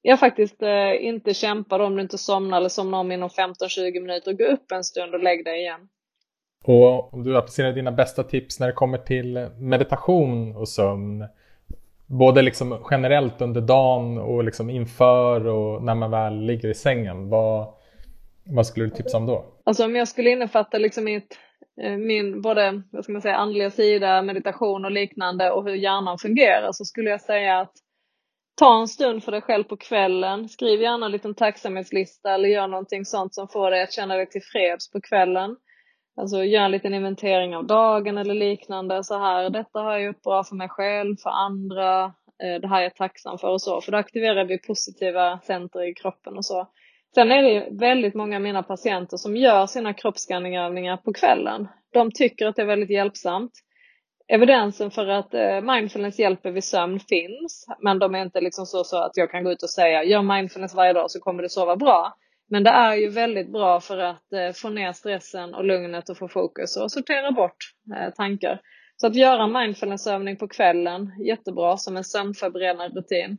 B: jag faktiskt eh, inte kämpar om du inte somnar eller somnar om inom 15-20 minuter. Gå upp en stund och lägg dig igen.
A: Och om du applicerar dina bästa tips när det kommer till meditation och sömn, både liksom generellt under dagen och liksom inför och när man väl ligger i sängen, vad, vad skulle du tipsa om då?
B: Alltså om jag skulle innefatta liksom mitt, eh, min både vad ska man säga, andliga sida, meditation och liknande och hur hjärnan fungerar så skulle jag säga att ta en stund för dig själv på kvällen. Skriv gärna en liten tacksamhetslista eller gör någonting sånt som får dig att känna dig tillfreds på kvällen. Alltså gör en liten inventering av dagen eller liknande. Så här, detta har jag gjort bra för mig själv, för andra. Eh, det här är jag tacksam för och så. För då aktiverar vi positiva center i kroppen och så. Sen är det väldigt många av mina patienter som gör sina kroppsscanningövningar på kvällen. De tycker att det är väldigt hjälpsamt evidensen för att eh, mindfulness hjälper vid sömn finns, men de är inte liksom så, så att jag kan gå ut och säga gör mindfulness varje dag så kommer du sova bra. Men det är ju väldigt bra för att eh, få ner stressen och lugnet och få fokus och sortera bort eh, tankar. Så att göra mindfulnessövning på kvällen, jättebra som en sömnförberedande rutin.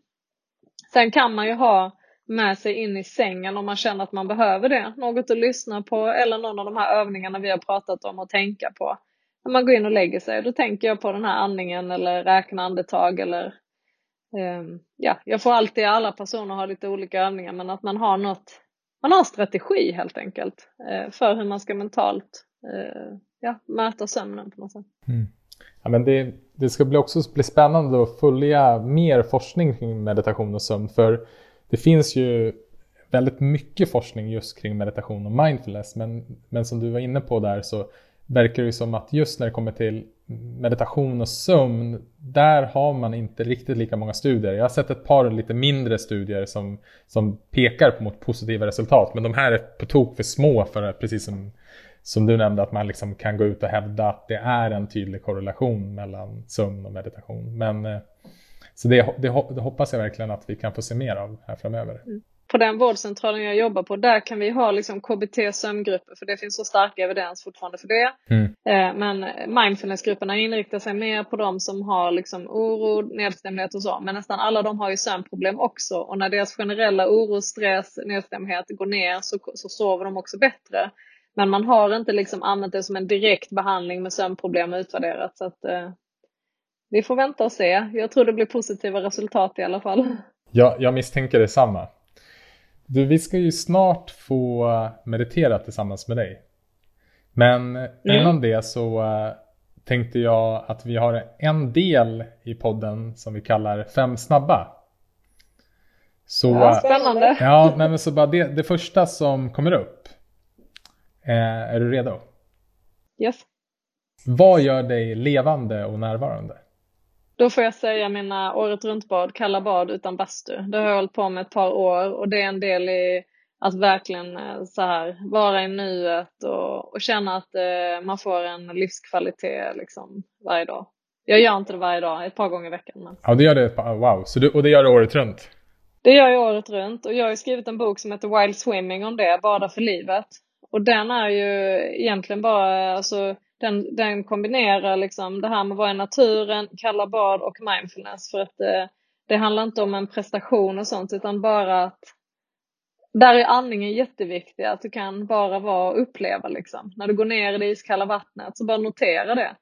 B: Sen kan man ju ha med sig in i sängen om man känner att man behöver det. Något att lyssna på eller någon av de här övningarna vi har pratat om och tänka på när man går in och lägger sig. Då tänker jag på den här andningen eller räkna andetag eller eh, ja, jag får alltid, alla personer har lite olika övningar men att man har något, man har en strategi helt enkelt eh, för hur man ska mentalt eh, ja, möta sömnen på något sätt.
A: Mm. Ja, men det, det ska bli också bli spännande att följa mer forskning kring meditation och sömn för det finns ju väldigt mycket forskning just kring meditation och mindfulness men, men som du var inne på där så verkar det som att just när det kommer till meditation och sömn, där har man inte riktigt lika många studier. Jag har sett ett par lite mindre studier som, som pekar mot positiva resultat, men de här är på tok för små för att, precis som, som du nämnde, att man liksom kan gå ut och hävda att det är en tydlig korrelation mellan sömn och meditation. Men, eh, så det, det, det hoppas jag verkligen att vi kan få se mer av här framöver. Mm
B: på den vårdcentralen jag jobbar på, där kan vi ha liksom KBT sömngrupper för det finns så stark evidens fortfarande för det. Mm. Eh, men mindfulnessgrupperna inriktar sig mer på de som har liksom oro, nedstämdhet och så. Men nästan alla de har ju sömnproblem också och när deras generella oro, stress, nedstämdhet går ner så, så sover de också bättre. Men man har inte liksom använt det som en direkt behandling med sömnproblem utvärderat. Så att, eh, vi får vänta och se. Jag tror det blir positiva resultat i alla fall.
A: Ja, jag misstänker detsamma. Du, vi ska ju snart få meditera tillsammans med dig. Men mm. innan det så uh, tänkte jag att vi har en del i podden som vi kallar Fem snabba.
B: Så, ja, spännande.
A: Ja, men så bara det, det första som kommer upp. Uh, är du redo?
B: Yes.
A: Vad gör dig levande och närvarande?
B: Då får jag säga mina året runt-bad, kalla bad utan bastu. Det har jag hållit på med ett par år och det är en del i att verkligen eh, så här, vara i nuet och, och känna att eh, man får en livskvalitet liksom, varje dag. Jag gör inte det varje dag, ett par gånger i veckan. Men...
A: Ja, det gör det. Wow, så du, och det gör du året runt?
B: Det gör jag året runt och jag har skrivit en bok som heter Wild Swimming om det, Bada för livet. Och den är ju egentligen bara, alltså den, den kombinerar liksom det här med att vara i naturen, kalla bad och mindfulness för att det, det handlar inte om en prestation och sånt utan bara att där är andningen jätteviktig, att du kan bara vara och uppleva liksom. När du går ner i det iskalla vattnet så bara notera det.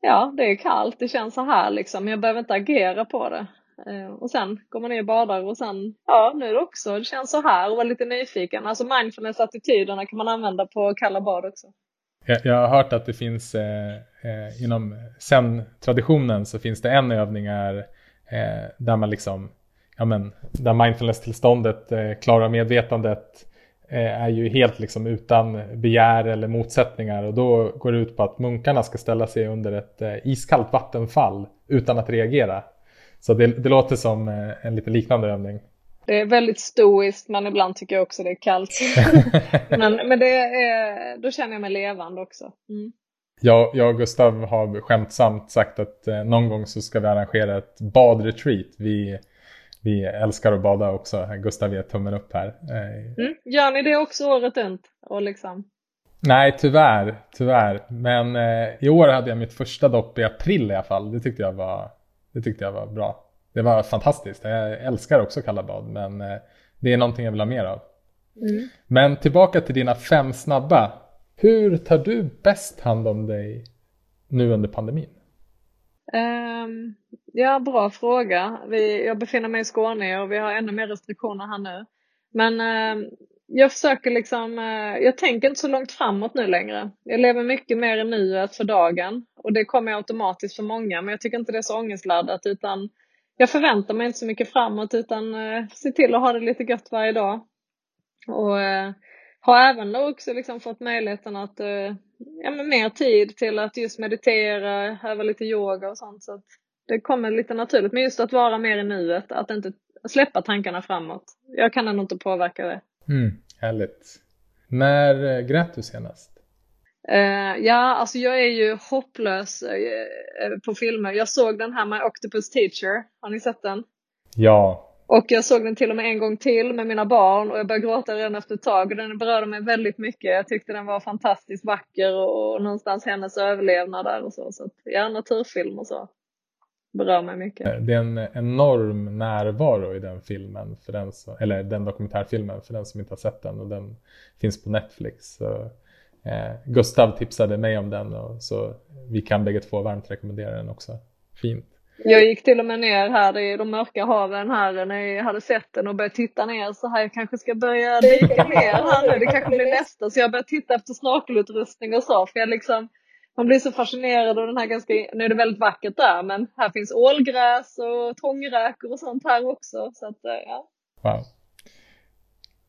B: Ja, det är kallt, det känns så här liksom, men jag behöver inte agera på det. Eh, och sen går man ner och badar och sen, ja nu är det också, det känns så här och vara lite nyfiken. Alltså mindfulness-attityderna kan man använda på kalla bad också.
A: Jag, jag har hört att det finns eh, eh, inom zen-traditionen så finns det en övning är, eh, där man liksom, ja men, där mindfulness-tillståndet, eh, klara medvetandet eh, är ju helt liksom utan begär eller motsättningar och då går det ut på att munkarna ska ställa sig under ett eh, iskallt vattenfall utan att reagera. Så det, det låter som eh, en lite liknande övning.
B: Det är väldigt stoiskt men ibland tycker jag också det är kallt. men men det är, då känner jag mig levande också. Mm.
A: Jag, jag och Gustav har skämtsamt sagt att eh, någon gång så ska vi arrangera ett badretreat. Vi, vi älskar att bada också. Gustav ger tummen upp här.
B: Eh, mm. Gör ni det också året runt? Och liksom...
A: Nej, tyvärr. tyvärr. Men eh, i år hade jag mitt första dopp i april i alla fall. Det tyckte jag var, det tyckte jag var bra. Det var fantastiskt. Jag älskar också kalla bad, men eh, det är någonting jag vill ha mer av. Mm. Men tillbaka till dina fem snabba. Hur tar du bäst hand om dig nu under pandemin?
B: Um, ja, bra fråga. Vi, jag befinner mig i Skåne och vi har ännu mer restriktioner här nu. Men um, jag försöker liksom, uh, jag tänker inte så långt framåt nu längre. Jag lever mycket mer i nuet för dagen och det kommer automatiskt för många men jag tycker inte det är så ångestladdat utan jag förväntar mig inte så mycket framåt utan eh, se till att ha det lite gött varje dag. Och eh, har även då också liksom fått möjligheten att eh, ja, men mer tid till att just meditera, öva lite yoga och sånt. Så att det kommer lite naturligt. Men just att vara mer i nuet, att inte släppa tankarna framåt. Jag kan ändå inte påverka det.
A: Mm, härligt. När eh, grät du senast?
B: Uh, ja, alltså jag är ju hopplös uh, på filmer. Jag såg den här med Octopus Teacher. Har ni sett den?
A: Ja.
B: Och jag såg den till och med en gång till med mina barn och jag började gråta redan efter ett tag och den berörde mig väldigt mycket. Jag tyckte den var fantastiskt vacker och, och någonstans hennes överlevnad där och så. Så att, ja, naturfilm och så berör mig mycket.
A: Det är en enorm närvaro i den filmen, för den eller den dokumentärfilmen för den som inte har sett den och den finns på Netflix. Så Eh, Gustav tipsade mig om den och så vi kan bägge två varmt rekommendera den också. Fint.
B: Jag gick till och med ner här i de mörka haven här när jag hade sett den och började titta ner så här jag kanske ska börja dyka ner här nu. Det kanske blir nästa. Så jag började titta efter snorkelutrustning och så för jag liksom man blir så fascinerad av den här ganska, nu är det väldigt vackert där men här finns ålgräs och tångräkor och sånt här också. Så att, eh, ja.
A: Wow.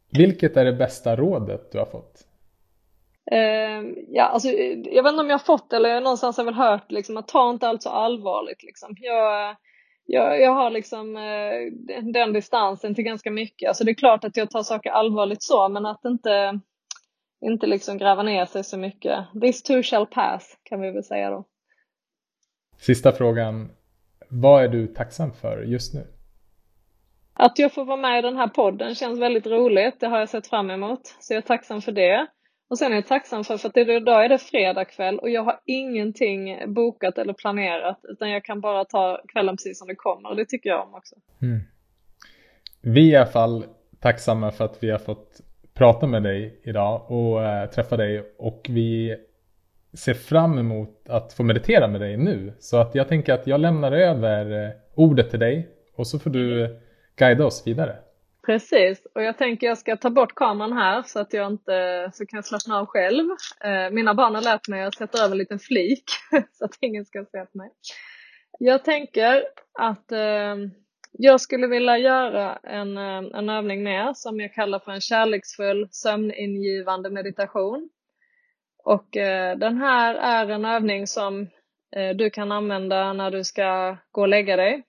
A: Vilket är det bästa rådet du har fått?
B: Uh, ja, alltså, jag vet inte om jag har fått eller någonstans har jag väl hört liksom, att ta inte allt så allvarligt. Liksom. Jag, jag, jag har liksom uh, den distansen till ganska mycket. Alltså, det är klart att jag tar saker allvarligt så, men att inte, inte liksom gräva ner sig så mycket. This too shall pass, kan vi väl säga då.
A: Sista frågan. Vad är du tacksam för just nu?
B: Att jag får vara med i den här podden känns väldigt roligt. Det har jag sett fram emot. Så jag är tacksam för det. Och sen är jag tacksam för, för att idag är det fredag kväll och jag har ingenting bokat eller planerat utan jag kan bara ta kvällen precis som det kommer och det tycker jag om också. Mm.
A: Vi är i alla fall tacksamma för att vi har fått prata med dig idag och äh, träffa dig och vi ser fram emot att få meditera med dig nu. Så att jag tänker att jag lämnar över eh, ordet till dig och så får du guida oss vidare.
B: Precis, och jag tänker jag ska ta bort kameran här så att jag inte så kan jag slappna av själv. Eh, mina barn har lärt mig att sätta över en liten flik så att ingen ska se på mig. Jag tänker att eh, jag skulle vilja göra en, eh, en övning med som jag kallar för en kärleksfull sömningivande meditation. Och den här är en övning som du kan använda när du ska gå och lägga dig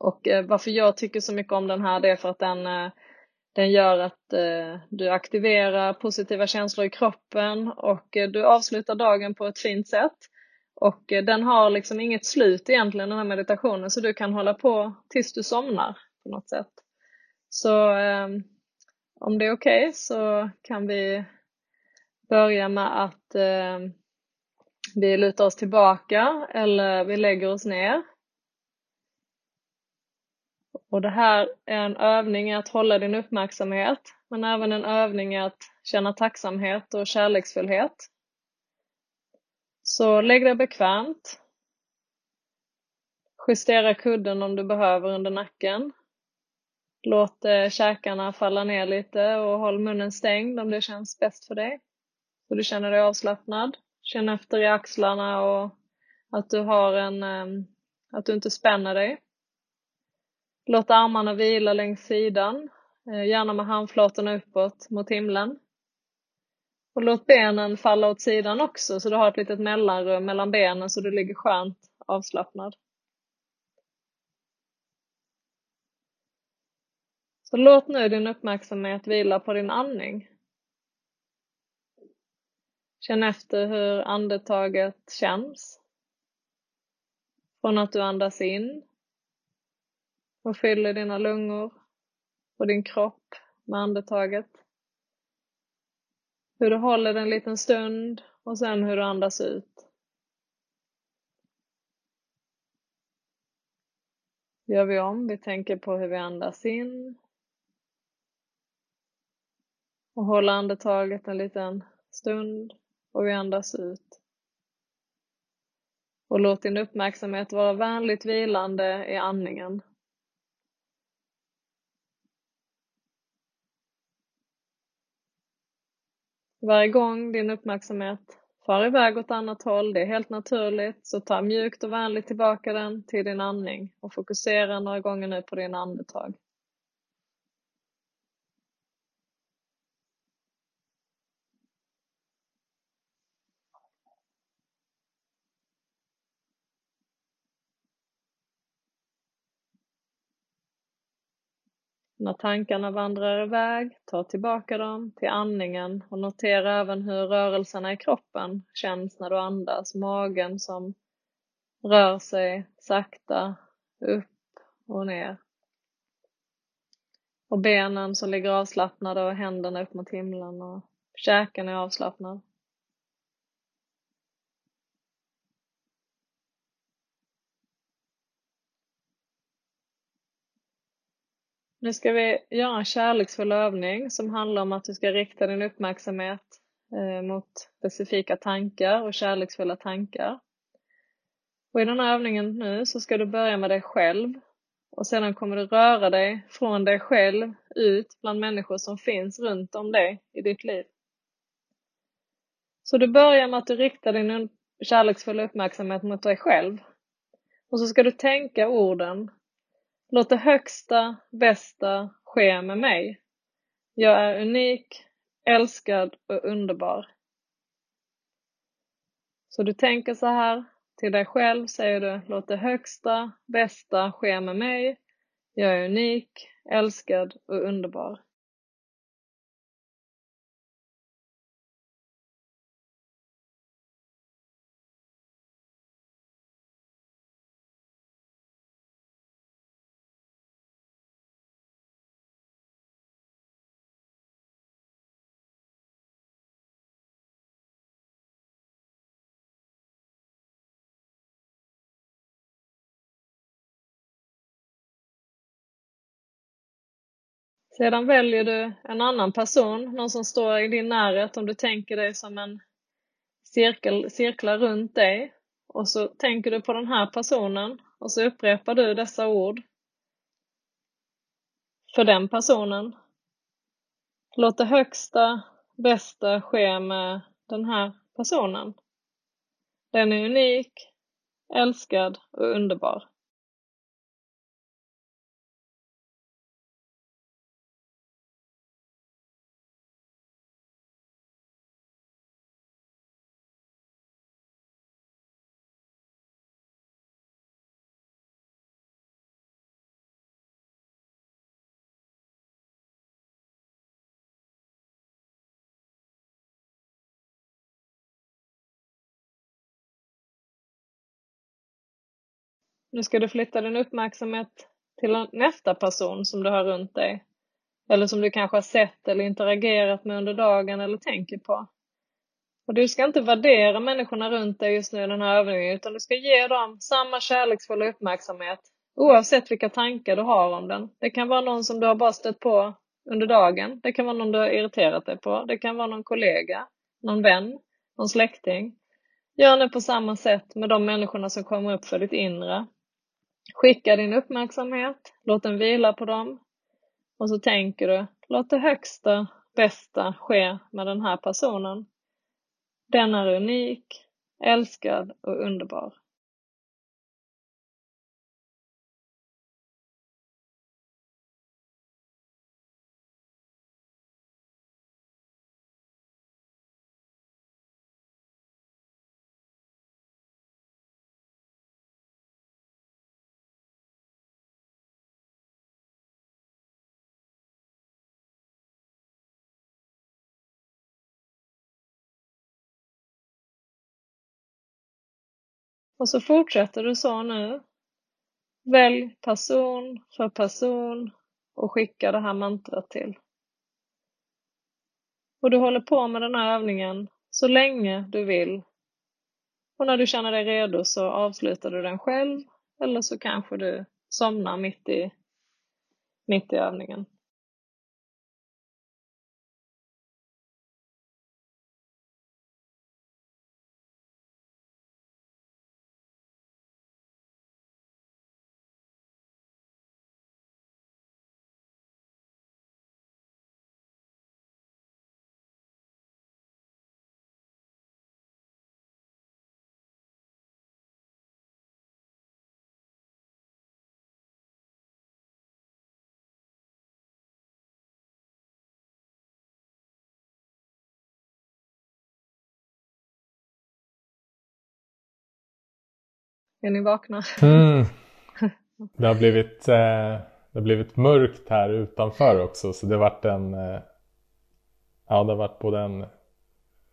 B: och eh, varför jag tycker så mycket om den här det är för att den, eh, den gör att eh, du aktiverar positiva känslor i kroppen och du avslutar dagen på ett fint sätt. Och den har liksom inget slut egentligen den här meditationen så du kan hålla på tills du somnar på något sätt. Så ehm, om det är okej okay, så kan vi börja med att ehm, vi lutar oss tillbaka eller vi lägger oss ner och det här är en övning i att hålla din uppmärksamhet, men även en övning i att känna tacksamhet och kärleksfullhet. Så lägg dig bekvämt. Justera kudden om du behöver under nacken. Låt eh, käkarna falla ner lite och håll munnen stängd om det känns bäst för dig. Så du känner dig avslappnad. Känn efter i axlarna och att du har en, eh, att du inte spänner dig. Låt armarna vila längs sidan, eh, gärna med handflatorna uppåt mot himlen. Och låt benen falla åt sidan också så du har ett litet mellanrum mellan benen så du ligger skönt avslappnad. Så låt nu din uppmärksamhet vila på din andning. Känn efter hur andetaget känns. Från att du andas in och fyller dina lungor och din kropp med andetaget. Hur du håller det en liten stund och sen hur du andas ut. Gör vi om, vi tänker på hur vi andas in och håller andetaget en liten stund och vi andas ut. Och låt din uppmärksamhet vara vänligt vilande i andningen. Varje gång din uppmärksamhet far iväg åt annat håll, det är helt naturligt, så ta mjukt och vänligt tillbaka den till din andning och fokusera några gånger nu på din andetag. När tankarna vandrar iväg, ta tillbaka dem till andningen och notera även hur rörelserna i kroppen känns när du andas. Magen som rör sig sakta upp och ner. Och benen som ligger avslappnade och händerna upp mot himlen och käken är avslappnad. Nu ska vi göra en kärleksfull övning som handlar om att du ska rikta din uppmärksamhet eh, mot specifika tankar och kärleksfulla tankar. Och I den här övningen nu så ska du börja med dig själv och sedan kommer du röra dig från dig själv ut bland människor som finns runt om dig i ditt liv. Så du börjar med att du riktar din kärleksfulla uppmärksamhet mot dig själv. Och så ska du tänka orden Låt det högsta, bästa ske med mig. Jag är unik, älskad och underbar. Så du tänker så här, till dig själv säger du, låt det högsta, bästa ske med mig. Jag är unik, älskad och underbar. Sedan väljer du en annan person, någon som står i din närhet om du tänker dig som en cirkel, cirklar runt dig. Och så tänker du på den här personen och så upprepar du dessa ord för den personen. Låt det högsta, bästa ske med den här personen. Den är unik, älskad och underbar. Nu ska du flytta din uppmärksamhet till nästa person som du har runt dig. Eller som du kanske har sett eller interagerat med under dagen eller tänker på. Och du ska inte värdera människorna runt dig just nu i den här övningen utan du ska ge dem samma kärleksfulla uppmärksamhet oavsett vilka tankar du har om den. Det kan vara någon som du har bara stött på under dagen. Det kan vara någon du har irriterat dig på. Det kan vara någon kollega, någon vän, någon släkting. Gör nu på samma sätt med de människorna som kommer upp för ditt inre. Skicka din uppmärksamhet, låt den vila på dem och så tänker du, låt det högsta, bästa ske med den här personen. Den är unik, älskad och underbar. Och så fortsätter du så nu. Välj person för person och skicka det här mantrat till. Och du håller på med den här övningen så länge du vill. Och när du känner dig redo så avslutar du den själv eller så kanske du somnar mitt i, mitt i övningen. Är ni vakna?
A: Mm. Det, har blivit, eh, det har blivit mörkt här utanför också så det har varit en eh, Ja, det har varit både en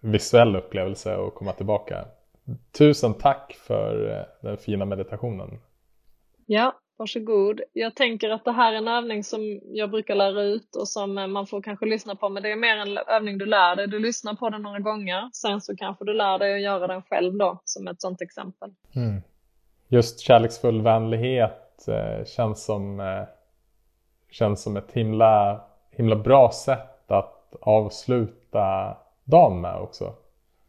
A: visuell upplevelse att komma tillbaka. Tusen tack för eh, den fina meditationen.
B: Ja, varsågod. Jag tänker att det här är en övning som jag brukar lära ut och som eh, man får kanske lyssna på, men det är mer en övning du lär dig. Du lyssnar på den några gånger, sen så kanske du lär dig att göra den själv då, som ett sådant exempel.
A: Mm just kärleksfull vänlighet eh, känns, som, eh, känns som ett himla, himla bra sätt att avsluta dagen med också.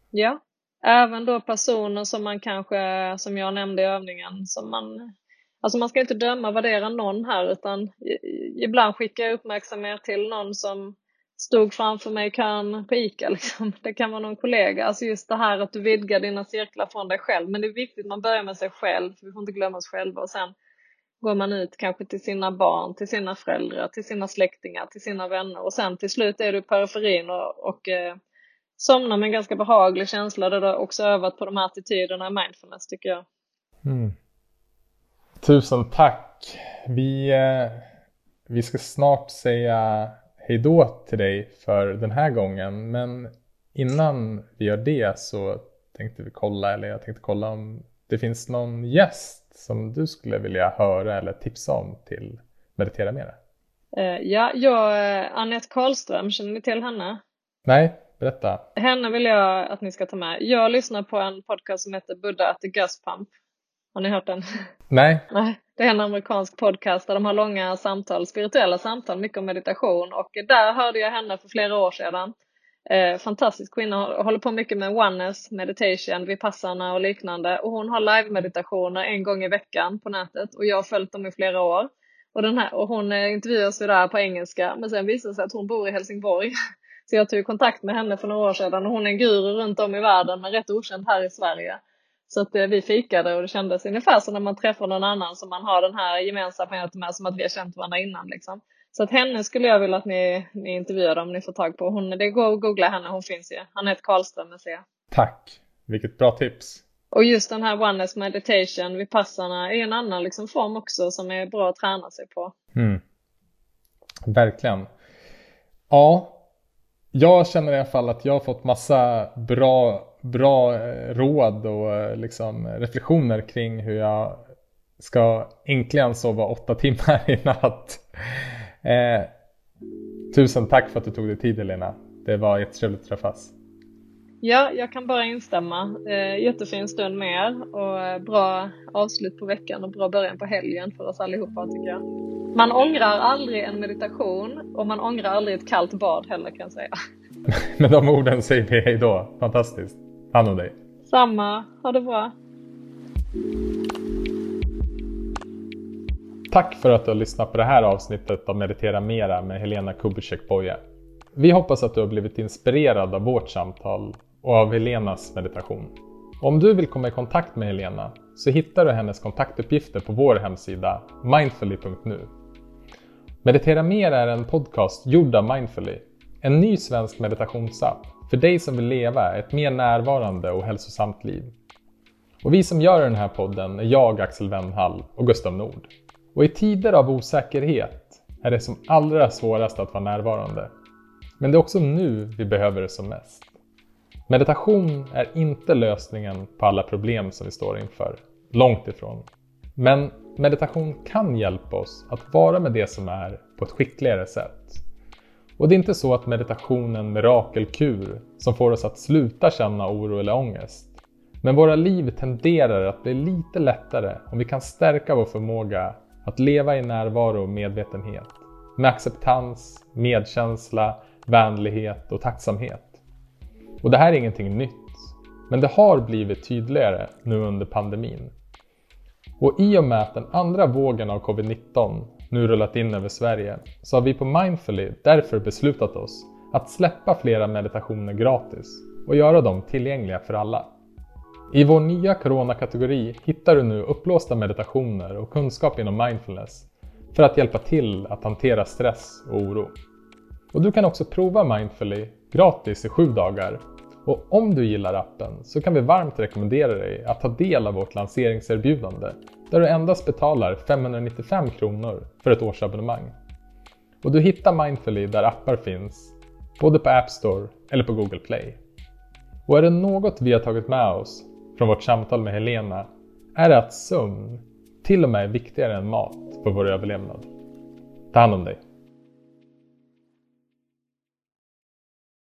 B: Ja, även då personer som man kanske, som jag nämnde i övningen, som man Alltså man ska inte döma, och värdera någon här utan ibland skickar jag uppmärksamhet till någon som stod framför mig i kön på ICA. Liksom. Det kan vara någon kollega. Alltså just det här att du vidgar dina cirklar från dig själv. Men det är viktigt man börjar med sig själv. För vi får inte glömma oss själva. Och sen går man ut kanske till sina barn, till sina föräldrar, till sina släktingar, till sina vänner. Och sen till slut är du i periferin och, och eh, somnar med en ganska behaglig känsla där du också övat på de här attityderna i mindfulness tycker jag.
A: Mm. Tusen tack. Vi, eh, vi ska snart säga hejdå till dig för den här gången. Men innan vi gör det så tänkte vi kolla, eller jag tänkte kolla om det finns någon gäst som du skulle vilja höra eller tipsa om till Meditera Mera.
B: Uh, ja, jag, eh, Annette Karlström, känner ni till henne?
A: Nej, berätta.
B: Henne vill jag att ni ska ta med. Jag lyssnar på en podcast som heter Buddha at the Gus Pump. Har ni hört den?
A: Nej.
B: Nej. Det är en amerikansk podcast där de har långa samtal, spirituella samtal, mycket om meditation och där hörde jag henne för flera år sedan. Eh, fantastisk kvinna, håller på mycket med oneness, meditation, vipassana och liknande och hon har live-meditationer en gång i veckan på nätet och jag har följt dem i flera år. Och, den här, och hon eh, intervjuas ju där på engelska men sen visade det sig att hon bor i Helsingborg. Så jag tog kontakt med henne för några år sedan och hon är en guru runt om i världen men rätt okänd här i Sverige. Så att eh, vi fikade och det kändes ungefär som när man träffar någon annan som man har den här gemensamheten med, som att vi har känt varandra innan. Liksom. Så att henne skulle jag vilja att ni, ni intervjuar om ni får tag på. Hon, det går att googla henne, hon finns ju. Anette Karlström med C.
A: Tack, vilket bra tips.
B: Och just den här oneness meditation, vipassarna, är en annan liksom form också som är bra att träna sig på.
A: Mm. Verkligen. Ja, jag känner i alla fall att jag har fått massa bra bra eh, råd och eh, liksom reflektioner kring hur jag ska äntligen sova åtta timmar i natt. Eh, tusen tack för att du tog dig tid Elena. Det var jättetrevligt att träffas.
B: Ja, jag kan bara instämma. Eh, jättefin stund med er och eh, bra avslut på veckan och bra början på helgen för oss allihopa tycker jag. Man ångrar aldrig en meditation och man ångrar aldrig ett kallt bad heller kan jag säga.
A: Med de orden säger vi hej då. Fantastiskt. Hand om dig.
B: Samma. Ha det bra.
A: Tack för att du har lyssnat på det här avsnittet av Meditera Mera med Helena Kubicek Boye. Vi hoppas att du har blivit inspirerad av vårt samtal och av Helenas meditation. Om du vill komma i kontakt med Helena så hittar du hennes kontaktuppgifter på vår hemsida mindfully.nu. Meditera Mera är en podcast gjord av Mindfully, en ny svensk meditationsapp för dig som vill leva ett mer närvarande och hälsosamt liv. Och vi som gör den här podden är jag, Axel Wennhall och Gustav Nord. Och i tider av osäkerhet är det som allra svårast att vara närvarande. Men det är också nu vi behöver det som mest. Meditation är inte lösningen på alla problem som vi står inför. Långt ifrån. Men meditation kan hjälpa oss att vara med det som är på ett skickligare sätt. Och det är inte så att meditation är en mirakelkur som får oss att sluta känna oro eller ångest. Men våra liv tenderar att bli lite lättare om vi kan stärka vår förmåga att leva i närvaro och medvetenhet. Med acceptans, medkänsla, vänlighet och tacksamhet. Och det här är ingenting nytt. Men det har blivit tydligare nu under pandemin. Och i och med att den andra vågen av covid-19 nu rullat in över Sverige så har vi på Mindfully därför beslutat oss att släppa flera meditationer gratis och göra dem tillgängliga för alla. I vår nya Corona-kategori hittar du nu upplåsta meditationer och kunskap inom mindfulness för att hjälpa till att hantera stress och oro. Och du kan också prova Mindfully gratis i sju dagar och om du gillar appen så kan vi varmt rekommendera dig att ta del av vårt lanseringserbjudande där du endast betalar 595 kronor för ett årsabonnemang. Och du hittar Mindfully där appar finns, både på App Store eller på Google Play. Och är det något vi har tagit med oss från vårt samtal med Helena är det att sömn till och med är viktigare än mat för vår överlevnad. Ta hand om dig.